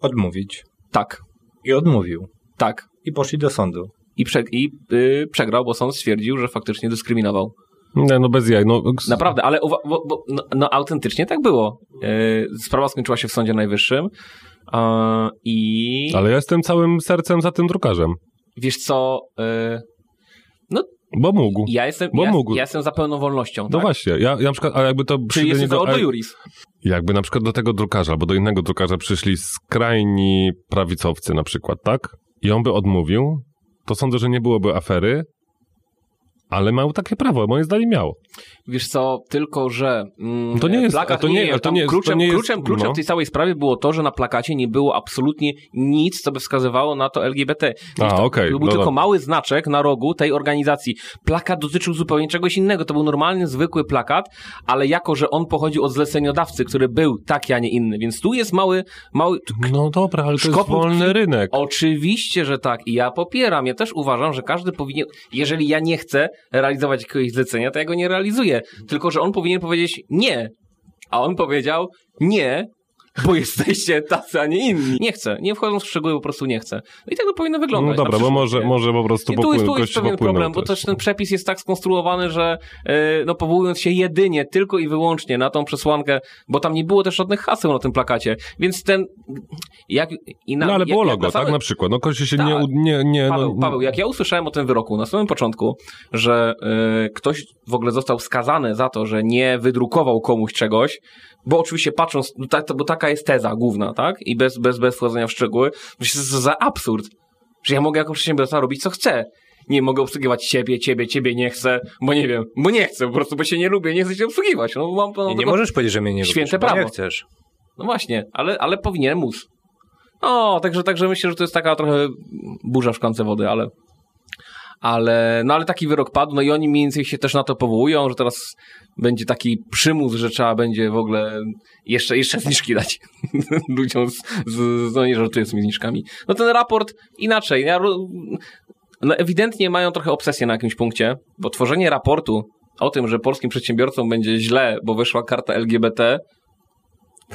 odmówić. Tak, I odmówił. tak. I poszli do sądu. i, prze, i y, przegrał, bo sąd stwierdził, że faktycznie dyskryminował. Nie, no bez jaj. No, Naprawdę, ale bo, bo, no, no autentycznie tak było. Y, sprawa skończyła się w Sądzie Najwyższym y, i Ale ja jestem całym sercem za tym drukarzem. wiesz co, y, Bo mógł. ja, jestem, Bo ja, mógł. ja jestem za pełną wolnością. No tak? właśnie, ja, ja na przykład, a jakby to Czyli jesteś za niego- Ordo a- Juris. Jakby na przykład do tego drukarza albo do innego drukarza przyszli skrajni prawicowcy na przykład, tak? I on by odmówił, to sądzę, że nie byłoby afery, ale miał takie prawo, moim zdaniem miał. Wiesz co, tylko że mm, To nie jest- plakat, to nie- ale to nie jest- kluczem, to nie jest- kluczem, kluczem no. w tej całej sprawie było to, że na plakacie nie było absolutnie nic, co by wskazywało na to LGBT. A, to okej, Był no tylko mały znaczek na rogu tej organizacji. Plakat dotyczył zupełnie czegoś innego. To był normalny, zwykły plakat, ale jako, że on pochodził od zleceniodawcy, który był taki, a nie inny. Więc tu jest mały, mały, No dobra, ale to jest wolny rynek. Oczywiście, że tak. I ja popieram. Ja też uważam, że każdy powinien. Jeżeli ja nie chcę realizować jakiegoś zlecenia, to ja go nie realizuję. Tylko, że on powinien powiedzieć nie. A on powiedział nie. bo jesteście tacy, a nie inni. Nie chcę, nie wchodząc w szczegóły, po prostu nie chcę. No i tak to powinno No wyglądać. na dobra, bo może, nie? może po prostu I tu jest, popłynął, tu jest pewien popłynął problem, bo też. ten przepis jest tak skonstruowany, że e, no powołując się jedynie, tylko i wyłącznie na tą przesłankę, bo tam nie było też żadnych haseł na tym plakacie, więc ten jak i na, No ale jak- było logo, na tak? same- Na przykład. No kości się Tak. nie, u- nie, nie Paweł, no, Paweł, jak ja usłyszałem o tym wyroku na samym początku, że e, ktoś w ogóle został skazany za to, że nie wydrukował komuś czegoś, bo oczywiście patrząc, no tak, bo taka jest teza główna, tak? I bez, bez, bez wchodzenia w szczegóły, myślę, że to za absurd, że ja mogę jako przedsiębiorca robić co chcę. Nie mogę obsługiwać ciebie, ciebie, ciebie nie chcę, bo nie wiem, bo nie chcę, po prostu, bo się nie lubię, nie chcę cię obsługiwać. No, mam, no, Nie, możesz powiedzieć, że mnie nie Święte lubisz, prawo. nie chcesz. no właśnie, ale, ale powinien móc. O, także, także myślę, że to jest taka trochę burza w szklance wody, ale. Ale, no ale taki wyrok padł, no i oni mniej więcej się też na to powołują, że teraz będzie taki przymus, że trzeba będzie w ogóle jeszcze, jeszcze zniżki dać ludziom z, z, no nie żartuję z tymi zniżkami. No ten raport inaczej, ja, no ewidentnie mają trochę obsesję na jakimś punkcie, bo tworzenie raportu o tym, że polskim przedsiębiorcom będzie źle, bo wyszła karta LGBT,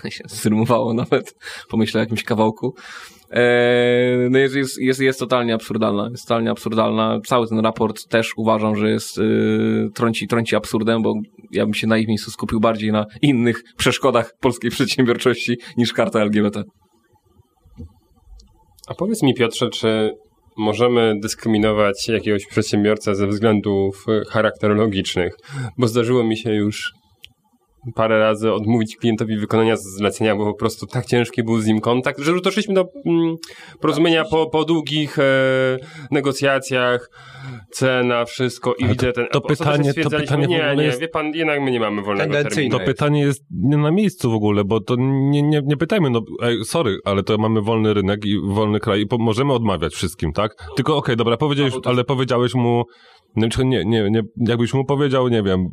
się zrymowało nawet, pomyślę o jakimś kawałku. Eee, no jest, jest, jest, jest totalnie absurdalna. Jest totalnie absurdalna. Cały ten raport też uważam, że jest yy, trąci, trąci absurdem, bo ja bym się na ich miejscu skupił bardziej na innych przeszkodach polskiej przedsiębiorczości niż karta LGBT. A powiedz mi, Piotrze, czy możemy dyskryminować jakiegoś przedsiębiorcę ze względów e, charakterologicznych? Bo zdarzyło mi się już parę razy odmówić klientowi wykonania zlecenia, bo po prostu tak ciężki był z nim kontakt, że doszliśmy do mm, porozumienia po, po długich e, negocjacjach, cena, wszystko i Ale widzę ten... to pytanie- to pytanie nie, nie, jest wie pan, jednak my nie mamy wolnego terminu. To pytanie jest nie na miejscu w ogóle, bo to nie, nie, nie pytajmy, no ej, sorry, ale to mamy wolny rynek i wolny kraj i możemy odmawiać wszystkim, tak? Tylko okej, dobra, powiedziałeś, ale powiedziałeś mu, nie, nie, nie, jakbyś mu powiedział, nie wiem,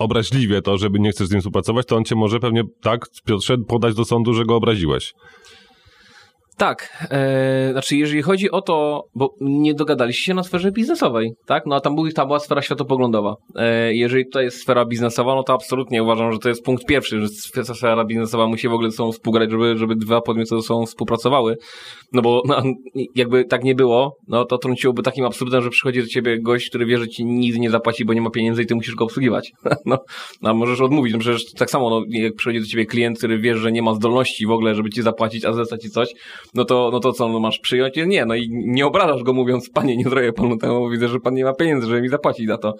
obraźliwie to, żeby nie chcesz z nim współpracować, to on cię może pewnie, tak, Piotrze, podać do sądu, że go obraziłeś. Tak, e, znaczy jeżeli chodzi o to, bo nie dogadaliście się na sferze biznesowej, tak? No a tam, tam była sfera światopoglądowa. E, jeżeli tutaj jest sfera biznesowa, no to absolutnie uważam, że to jest punkt pierwszy, że sf- sfera biznesowa musi w ogóle ze sobą współgrać, żeby, żeby dwa podmioty ze sobą współpracowały. No bo no, jakby tak nie było, no to trąciłoby takim absurdem, że przychodzi do ciebie gość, który wie, że ci nic nie zapłaci, bo nie ma pieniędzy i ty musisz go obsługiwać. No, no a możesz odmówić, no przecież tak samo, no, jak przychodzi do ciebie klient, który wie, że nie ma zdolności w ogóle, żeby ci zapłacić, a zlecać ci coś, no to, no to co, no masz przyjąć? Nie, no i nie obrażasz go mówiąc, panie, nie zrobię panu temu, widzę, że pan nie ma pieniędzy, żeby mi zapłacić za to.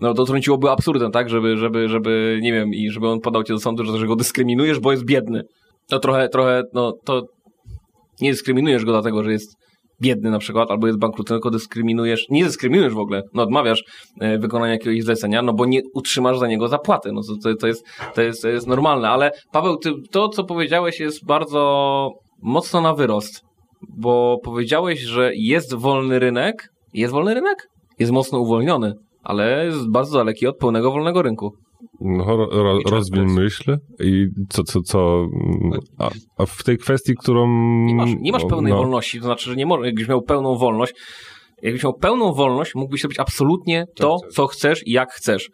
No to trąciłoby absurdem, tak, żeby, żeby, żeby, nie wiem, i żeby on podał cię do sądu, że, że go dyskryminujesz, bo jest biedny. No trochę, trochę, no to nie dyskryminujesz go dlatego, że jest biedny na przykład, albo jest bankrutem, tylko dyskryminujesz, nie dyskryminujesz w ogóle, no odmawiasz e, wykonania jakiegoś zlecenia, no bo nie utrzymasz za niego zapłaty, no to, to, jest, to, jest, to jest normalne, ale Paweł, ty, to co powiedziałeś jest bardzo mocno na wyrost, bo powiedziałeś, że jest wolny rynek, jest wolny rynek? Jest mocno uwolniony, ale jest bardzo daleki od pełnego wolnego rynku. No, ro, ro, jest. myśl i co, co, co, a, a w tej kwestii, którą... Nie masz, nie masz pełnej no. wolności, to znaczy, że nie możesz, jakbyś miał pełną wolność, jakbyś miał pełną wolność, mógłbyś robić absolutnie to, co chcesz i jak chcesz.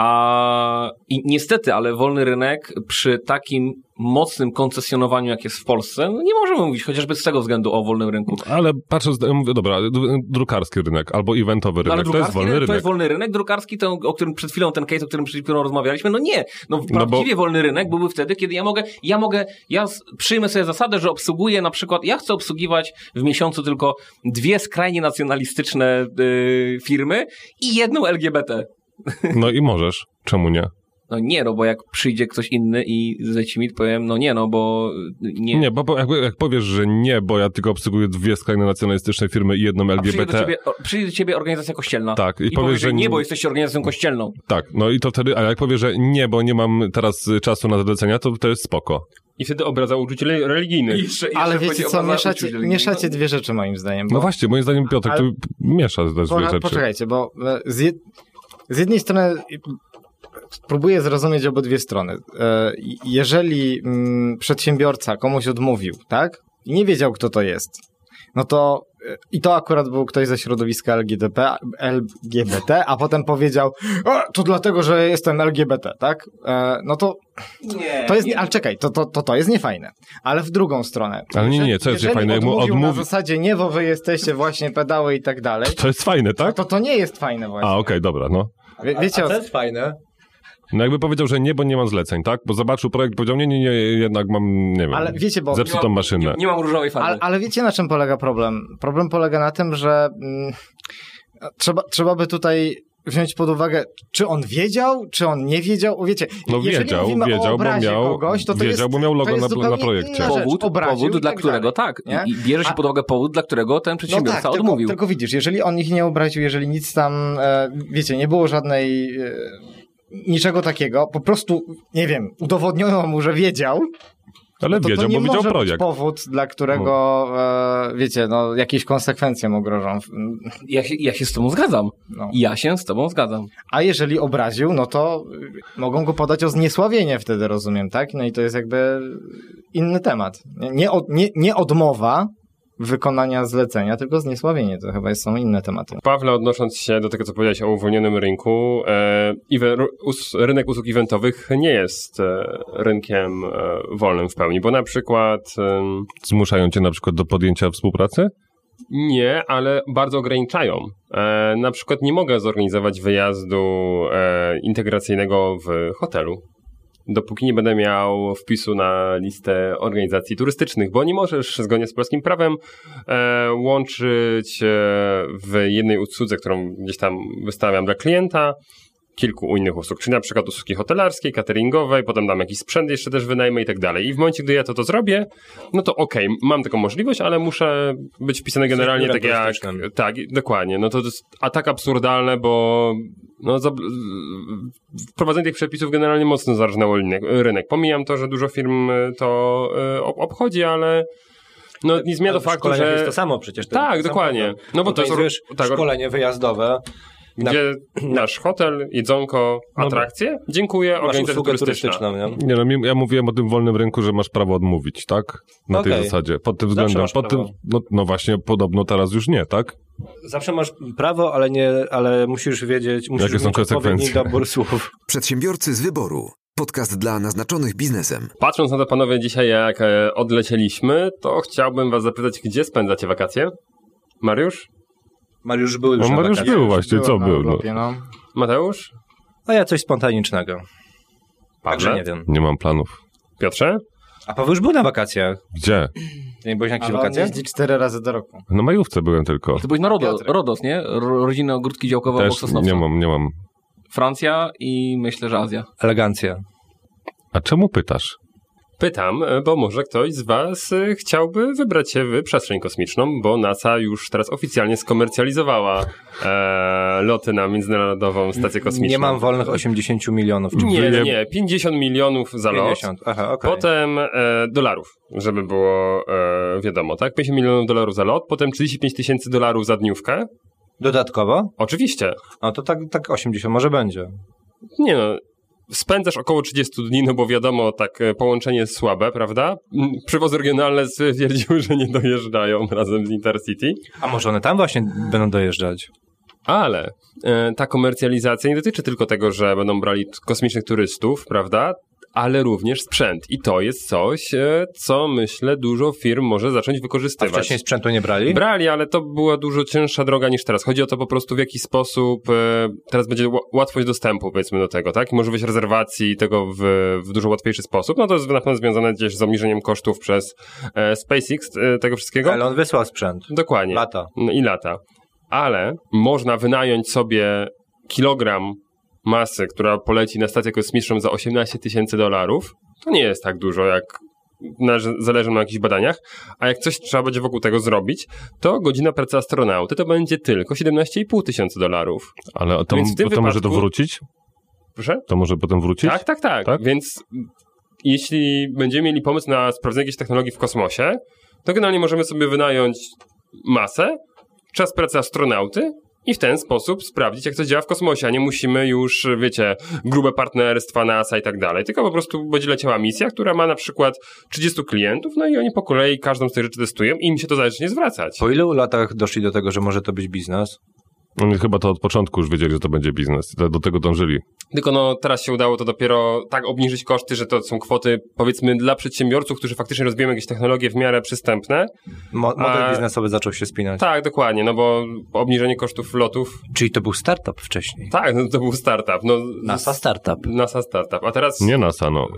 A i niestety, ale wolny rynek przy takim mocnym koncesjonowaniu, jak jest w Polsce, no nie możemy mówić chociażby z tego względu o wolnym rynku. Ale patrząc, mówię, dobra, dru- drukarski rynek albo eventowy No, ale rynek, to jest wolny rynek, rynek. to jest wolny rynek, drukarski, to, o którym przed chwilą ten case, o którym przed chwilą rozmawialiśmy, no nie. No No bo- prawdziwie wolny rynek byłby wtedy, kiedy ja mogę, ja mogę, ja przyjmę sobie zasadę, że obsługuję na przykład, ja chcę obsługiwać w miesiącu tylko dwie skrajnie nacjonalistyczne y, firmy i jedną LGBT. No i możesz, czemu nie? No nie, no bo jak przyjdzie ktoś inny i zleci mi, to powiem, no nie, no bo nie. Nie, bo bo jak, jak powiesz, że nie, bo ja tylko obsługuję dwie skrajne nacjonalistyczne firmy i jedną A przyjdzie do, LGBT, ciebie, przyjdzie do ciebie organizacja kościelna. tak, i, I, powiesz, powiesz, że nie, bo jesteście organizacją kościelną. Tak, no i to wtedy, a jak powiesz, że nie, bo nie mam teraz czasu na zlecenia, to to jest spoko. I wtedy obraza uczucieli religijnych. Jeszcze, Ale jeszcze wiecie chodzi co, mieszacie, uczuć mieszacie dwie rzeczy moim zdaniem. No bo- właśnie, moim zdaniem Piotr, Ale- tu miesza te dwie rzeczy. poczekajcie, bo e, z, jed, z jednej strony próbuję zrozumieć obydwie strony. E, Jeżeli mm, przedsiębiorca komuś odmówił, tak? I nie wiedział, kto to jest, no to i to akurat był ktoś ze środowiska LGBT, LGBT, a potem powiedział, o, to dlatego, że jestem LGBT, tak? E, no to Nie, to jest, nie, ale czekaj, to, to, to, to jest niefajne. Ale w drugą stronę. Ale nie, nie, co jest niefajne? Jak mu odmówił na odmówi- zasadzie nie, bo wy jesteście właśnie pedały i tak dalej, To jest fajne, tak? to to nie jest fajne właśnie. A, okej, dobra, no. Wie, wiecie o to jest fajne. No jakby powiedział, że nie, bo nie mam zleceń, tak? Bo zobaczył projekt powiedział, nie, nie, nie, jednak mam, nie wiem, Ale wiecie, bo- zepsutą nie, maszynę. nie mam różowej farby. Ale, ale wiecie na czym polega problem? Problem polega na tym, że mm, trzeba, trzeba by tutaj wziąć pod uwagę, czy on wiedział, czy on nie wiedział. Wiecie, No wiedział, wiedział, bo miał- kogoś, to to wiedział, jest, bo miał logo to jest na- na projekcie. Powód, Obraził powód dla tak którego dalej, tak. nie? I, I bierze się A- pod uwagę powód, dla którego ten przedsiębiorca no tak, odmówił. Tylko, tylko widzisz, jeżeli on ich nie obraził, jeżeli nic tam, e, wiecie, nie było żadnej, e, niczego takiego, po prostu, nie wiem, udowodniono mu, że wiedział, Ale no to, wiedział, to nie bo widział może projekt. być powód, dla którego, e, wiecie, no, jakieś konsekwencje mu grożą. Ja się, ja się z tobą zgadzam. No. Ja się z tobą zgadzam. A jeżeli obraził, no to mogą go podać o zniesławienie wtedy, rozumiem, tak? No i to jest jakby inny temat. Nie, nie, nie odmowa wykonania zlecenia, tylko zniesławienie. To chyba są inne tematy. Pawle, odnosząc się do tego, co powiedziałeś o uwolnionym rynku, e, rynek usług eventowych nie jest e, rynkiem e, wolnym w pełni, bo na przykład em, Zmuszają cię na przykład do podjęcia współpracy? nie, ale bardzo ograniczają. E, na przykład nie mogę zorganizować wyjazdu e, integracyjnego w hotelu. Dopóki nie będę miał wpisu na listę organizacji turystycznych, bo nie możesz zgodnie z polskim prawem e, łączyć e, w jednej usłudze, którą gdzieś tam wystawiam dla klienta, kilku innych usług, czyli na przykład usługi hotelarskiej, cateringowej, potem dam jakiś sprzęt jeszcze też wynajmę i tak dalej. I w momencie, gdy ja to, to zrobię, no to okej, mam taką możliwość, ale muszę być wpisany generalnie tak jak... Tak, dokładnie. No to jest a tak absurdalne, bo no, za, wprowadzenie tych przepisów generalnie mocno zarżnęło rynek, rynek. Pomijam to, że dużo firm y, to ob- obchodzi, ale no nie zmienia to faktu, że... jest to samo przecież. to Tak, dokładnie. samo. No bo to jest- tak, szkolenie wyjazdowe, na- Gdzie nasz hotel, jedzonko, No atrakcje? Dziękuję, masz organizacja turystyczna. turystyczną, nie? Nie no, ja mówiłem o tym wolnym rynku, że masz prawo odmówić, tak? Na tej Okej. zasadzie. Pod tym względem. Pod tym, no, no właśnie, podobno teraz już nie, tak? Zawsze masz prawo, ale nie, ale musisz wiedzieć, musisz Jakie są mieć odpowiedni konsekwencje? dobór słów. Przedsiębiorcy z wyboru. Podcast dla naznaczonych biznesem. Patrząc na to, panowie, dzisiaj jak e, odlecieliśmy, to chciałbym was zapytać, gdzie spędzacie wakacje? Mariusz? Mariusz był już No Mariusz był właśnie, co Byłem był? No. urlopie, no. Mateusz? A ja coś spontanicznego. Także nie wiem. Nie mam planów. Piotrze? A Paweł już był na wakacjach. Gdzie? Ty nie byłeś na jakichś Ale on wakacjach? jeździ cztery razy do roku. Na majówce byłem tylko. Ty byłeś na Rodo, Piotrek. Rodos, nie? Ro- Rodzinne ogródki działkowe obok Też Sosnowca. nie mam, nie mam. Francja i myślę, że Azja. Elegancja. A czemu pytasz? Pytam, e, bo może ktoś z was e, chciałby wybrać się w przestrzeń kosmiczną, bo NASA już teraz oficjalnie skomercjalizowała e, loty na Międzynarodową Stację Kosmiczną. Nie mam wolnych 80 milionów. Czy Nie, Wyje- nie, 50 milionów za lot. 50. Aha, okej. Potem e, dolarów, żeby było e, wiadomo, tak? 50 milionów dolarów za lot, potem 35 tysięcy dolarów za dniówkę. Dodatkowo? Oczywiście. No to tak, tak 80 może będzie. Nie no, spędzasz około 30 dni, no bo wiadomo, tak e, połączenie jest słabe, prawda? Mm, Przewozy regionalne stwierdziły, że nie dojeżdżają razem z Intercity, A może one tam właśnie będą dojeżdżać? ale e, ta komercjalizacja nie dotyczy tylko tego, że będą brali kosmicznych turystów, prawda? Ale również sprzęt. I to jest coś, e, co myślę dużo firm może zacząć A wykorzystywać. wcześniej sprzętu nie brali? Brali, ale to była dużo cięższa droga niż teraz. Chodzi o to po prostu w jaki sposób e, teraz będzie ła- łatwość dostępu powiedzmy do tego, tak? I możliwość rezerwacji tego w, w dużo łatwiejszy sposób. No to jest na pewno związane gdzieś z obniżeniem kosztów przez e, SpaceX tego wszystkiego. Ale on wysłał sprzęt. Dokładnie. Lata. I lata. Ale można wynająć sobie kilogram masy, która poleci na stację kosmiczną za 18 tysięcy dolarów. To nie jest tak dużo, jak należy- zależy na jakichś badaniach. A jak coś trzeba będzie wokół tego zrobić, to godzina pracy astronauty to będzie tylko 17,5 tysięcy dolarów. Ale to, Więc w tym to może to wypadku- wrócić? Proszę? To może potem wrócić? Tak, tak, tak, Tak? Więc jeśli będziemy mieli pomysł na sprawdzenie jakiejś technologii w kosmosie, to generalnie możemy sobie wynająć masę, czas pracy astronauty i w ten sposób sprawdzić, jak to działa w kosmosie, a nie musimy już, wiecie, grube partnerstwa NASA i tak dalej, tylko po prostu będzie leciała misja, która ma na przykład 30 klientów, no i oni po kolei każdą z tych rzeczy testują i im się to zacznie zwracać. Po ilu latach doszli do tego, że może to być biznes? Oni chyba to od początku już wiedzieli, że to będzie biznes. Do- Do tego dążyli. Tylko no teraz się udało to dopiero tak obniżyć koszty, że to są kwoty powiedzmy dla przedsiębiorców, którzy faktycznie rozwijają jakieś technologie w miarę przystępne. Mo- model A- biznesowy zaczął się spinać. Tak, dokładnie, no bo obniżenie kosztów lotów, Czyli to był startup wcześniej. tak, no to był startup. No, NASA startup. NASA startup. A teraz... Nie NASA, no.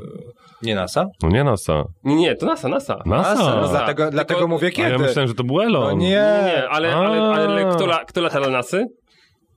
Nie NASA? No nie NASA. Nie, nie, to NASA, NASA. NASA. No, NASA. dlatego, Tylko- dlatego mówię A kiedy. ja myślałem, że to był Elon. No nie. Nie, nie, ale, ale, ale A. kto, la, kto lata dla NASY?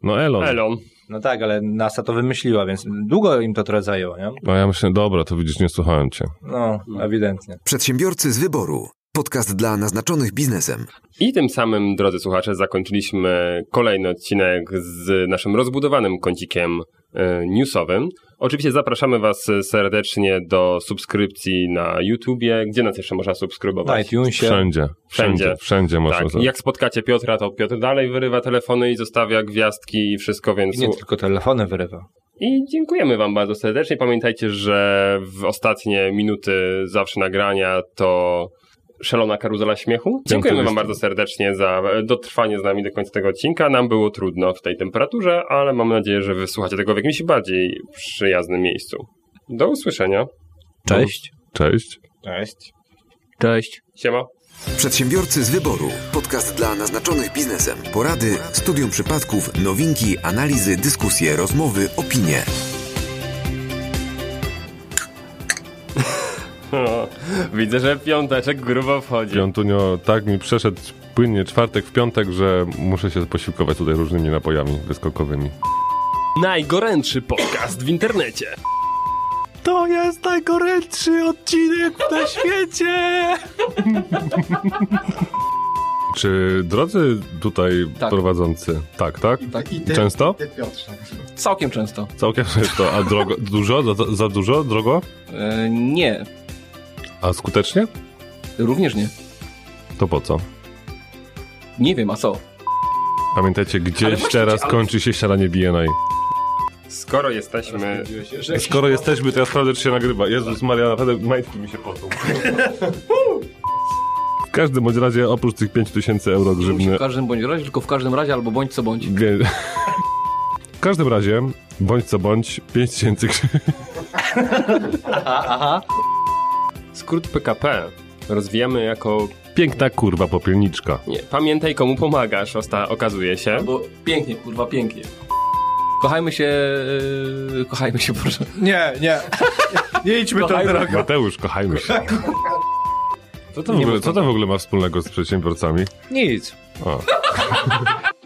No Elon. Elon. No tak, ale NASA to wymyśliła, więc długo im to trochę zajęło, nie? No ja myślę, dobra, to widzisz, nie słuchałem cię. No, ewidentnie. Przedsiębiorcy z wyboru. Podcast dla naznaczonych biznesem. I tym samym, drodzy słuchacze, zakończyliśmy kolejny odcinek z naszym rozbudowanym kącikiem e, newsowym. Oczywiście zapraszamy Was serdecznie do subskrypcji na YouTubie. Gdzie nas jeszcze można Na subskrybować? iTunesie. Wszędzie. Wszędzie. Wszędzie. Wszędzie można. Tak, jak spotkacie Piotra, to Piotr dalej wyrywa telefony i zostawia gwiazdki i wszystko, więc... I nie tylko telefony wyrywa. I dziękujemy Wam bardzo serdecznie. Pamiętajcie, że w ostatnie minuty zawsze nagrania to szalona karuzela śmiechu. Dziękujemy Wam bardzo serdecznie za dotrwanie z nami do końca tego odcinka. Nam było trudno w tej temperaturze, ale mam nadzieję, że wysłuchacie tego w jakimś bardziej przyjaznym miejscu. Do usłyszenia. Cześć. Cześć. Cześć. Cześć. Siema. Przedsiębiorcy z wyboru. Podcast dla naznaczonych biznesem. Porady, studium przypadków, nowinki, analizy, dyskusje, rozmowy, opinie. Widzę, że piąteczek grubo wchodzi. Piątunio, tak mi przeszedł płynnie czwartek w piątek, że muszę się posiłkować tutaj różnymi napojami wyskokowymi. Najgorętszy podcast w internecie. To jest najgorętszy odcinek na świecie! Czy drodzy tutaj Tak. prowadzący, tak, tak? Tak. I ty, Często? Ty Piotrze. Całkiem często. Całkiem często. A drogo, dużo? Za, za dużo? Drogo? E, nie. A skutecznie? Również nie. To po co? Nie wiem, a co? Pamiętajcie, gdzieś właśnie, teraz ale- kończy się siadanie BNI. Skoro jesteśmy... Skoro jesteśmy, to ja sprawdzę, czy się nagrywa. Jezus Maria, naprawdę majtki mi się potą. W każdym bądź razie, oprócz tych 5000 euro grzywny, w każdym bądź razie, tylko w każdym razie albo bądź co bądź. Wie... W każdym razie, bądź co bądź, 5000 grzy... Skrót PKP rozwijamy jako... Piękna kurwa popielniczka. Nie, pamiętaj komu pomagasz, osta- okazuje się. Albo pięknie, kurwa, pięknie. Kochajmy się, e, kochajmy się, proszę. Nie, nie. Nie idźmy tą drogą. Mateusz, kochajmy się. Co to, w ogóle, co to w ogóle ma wspólnego z przedsiębiorcami? Nic. O.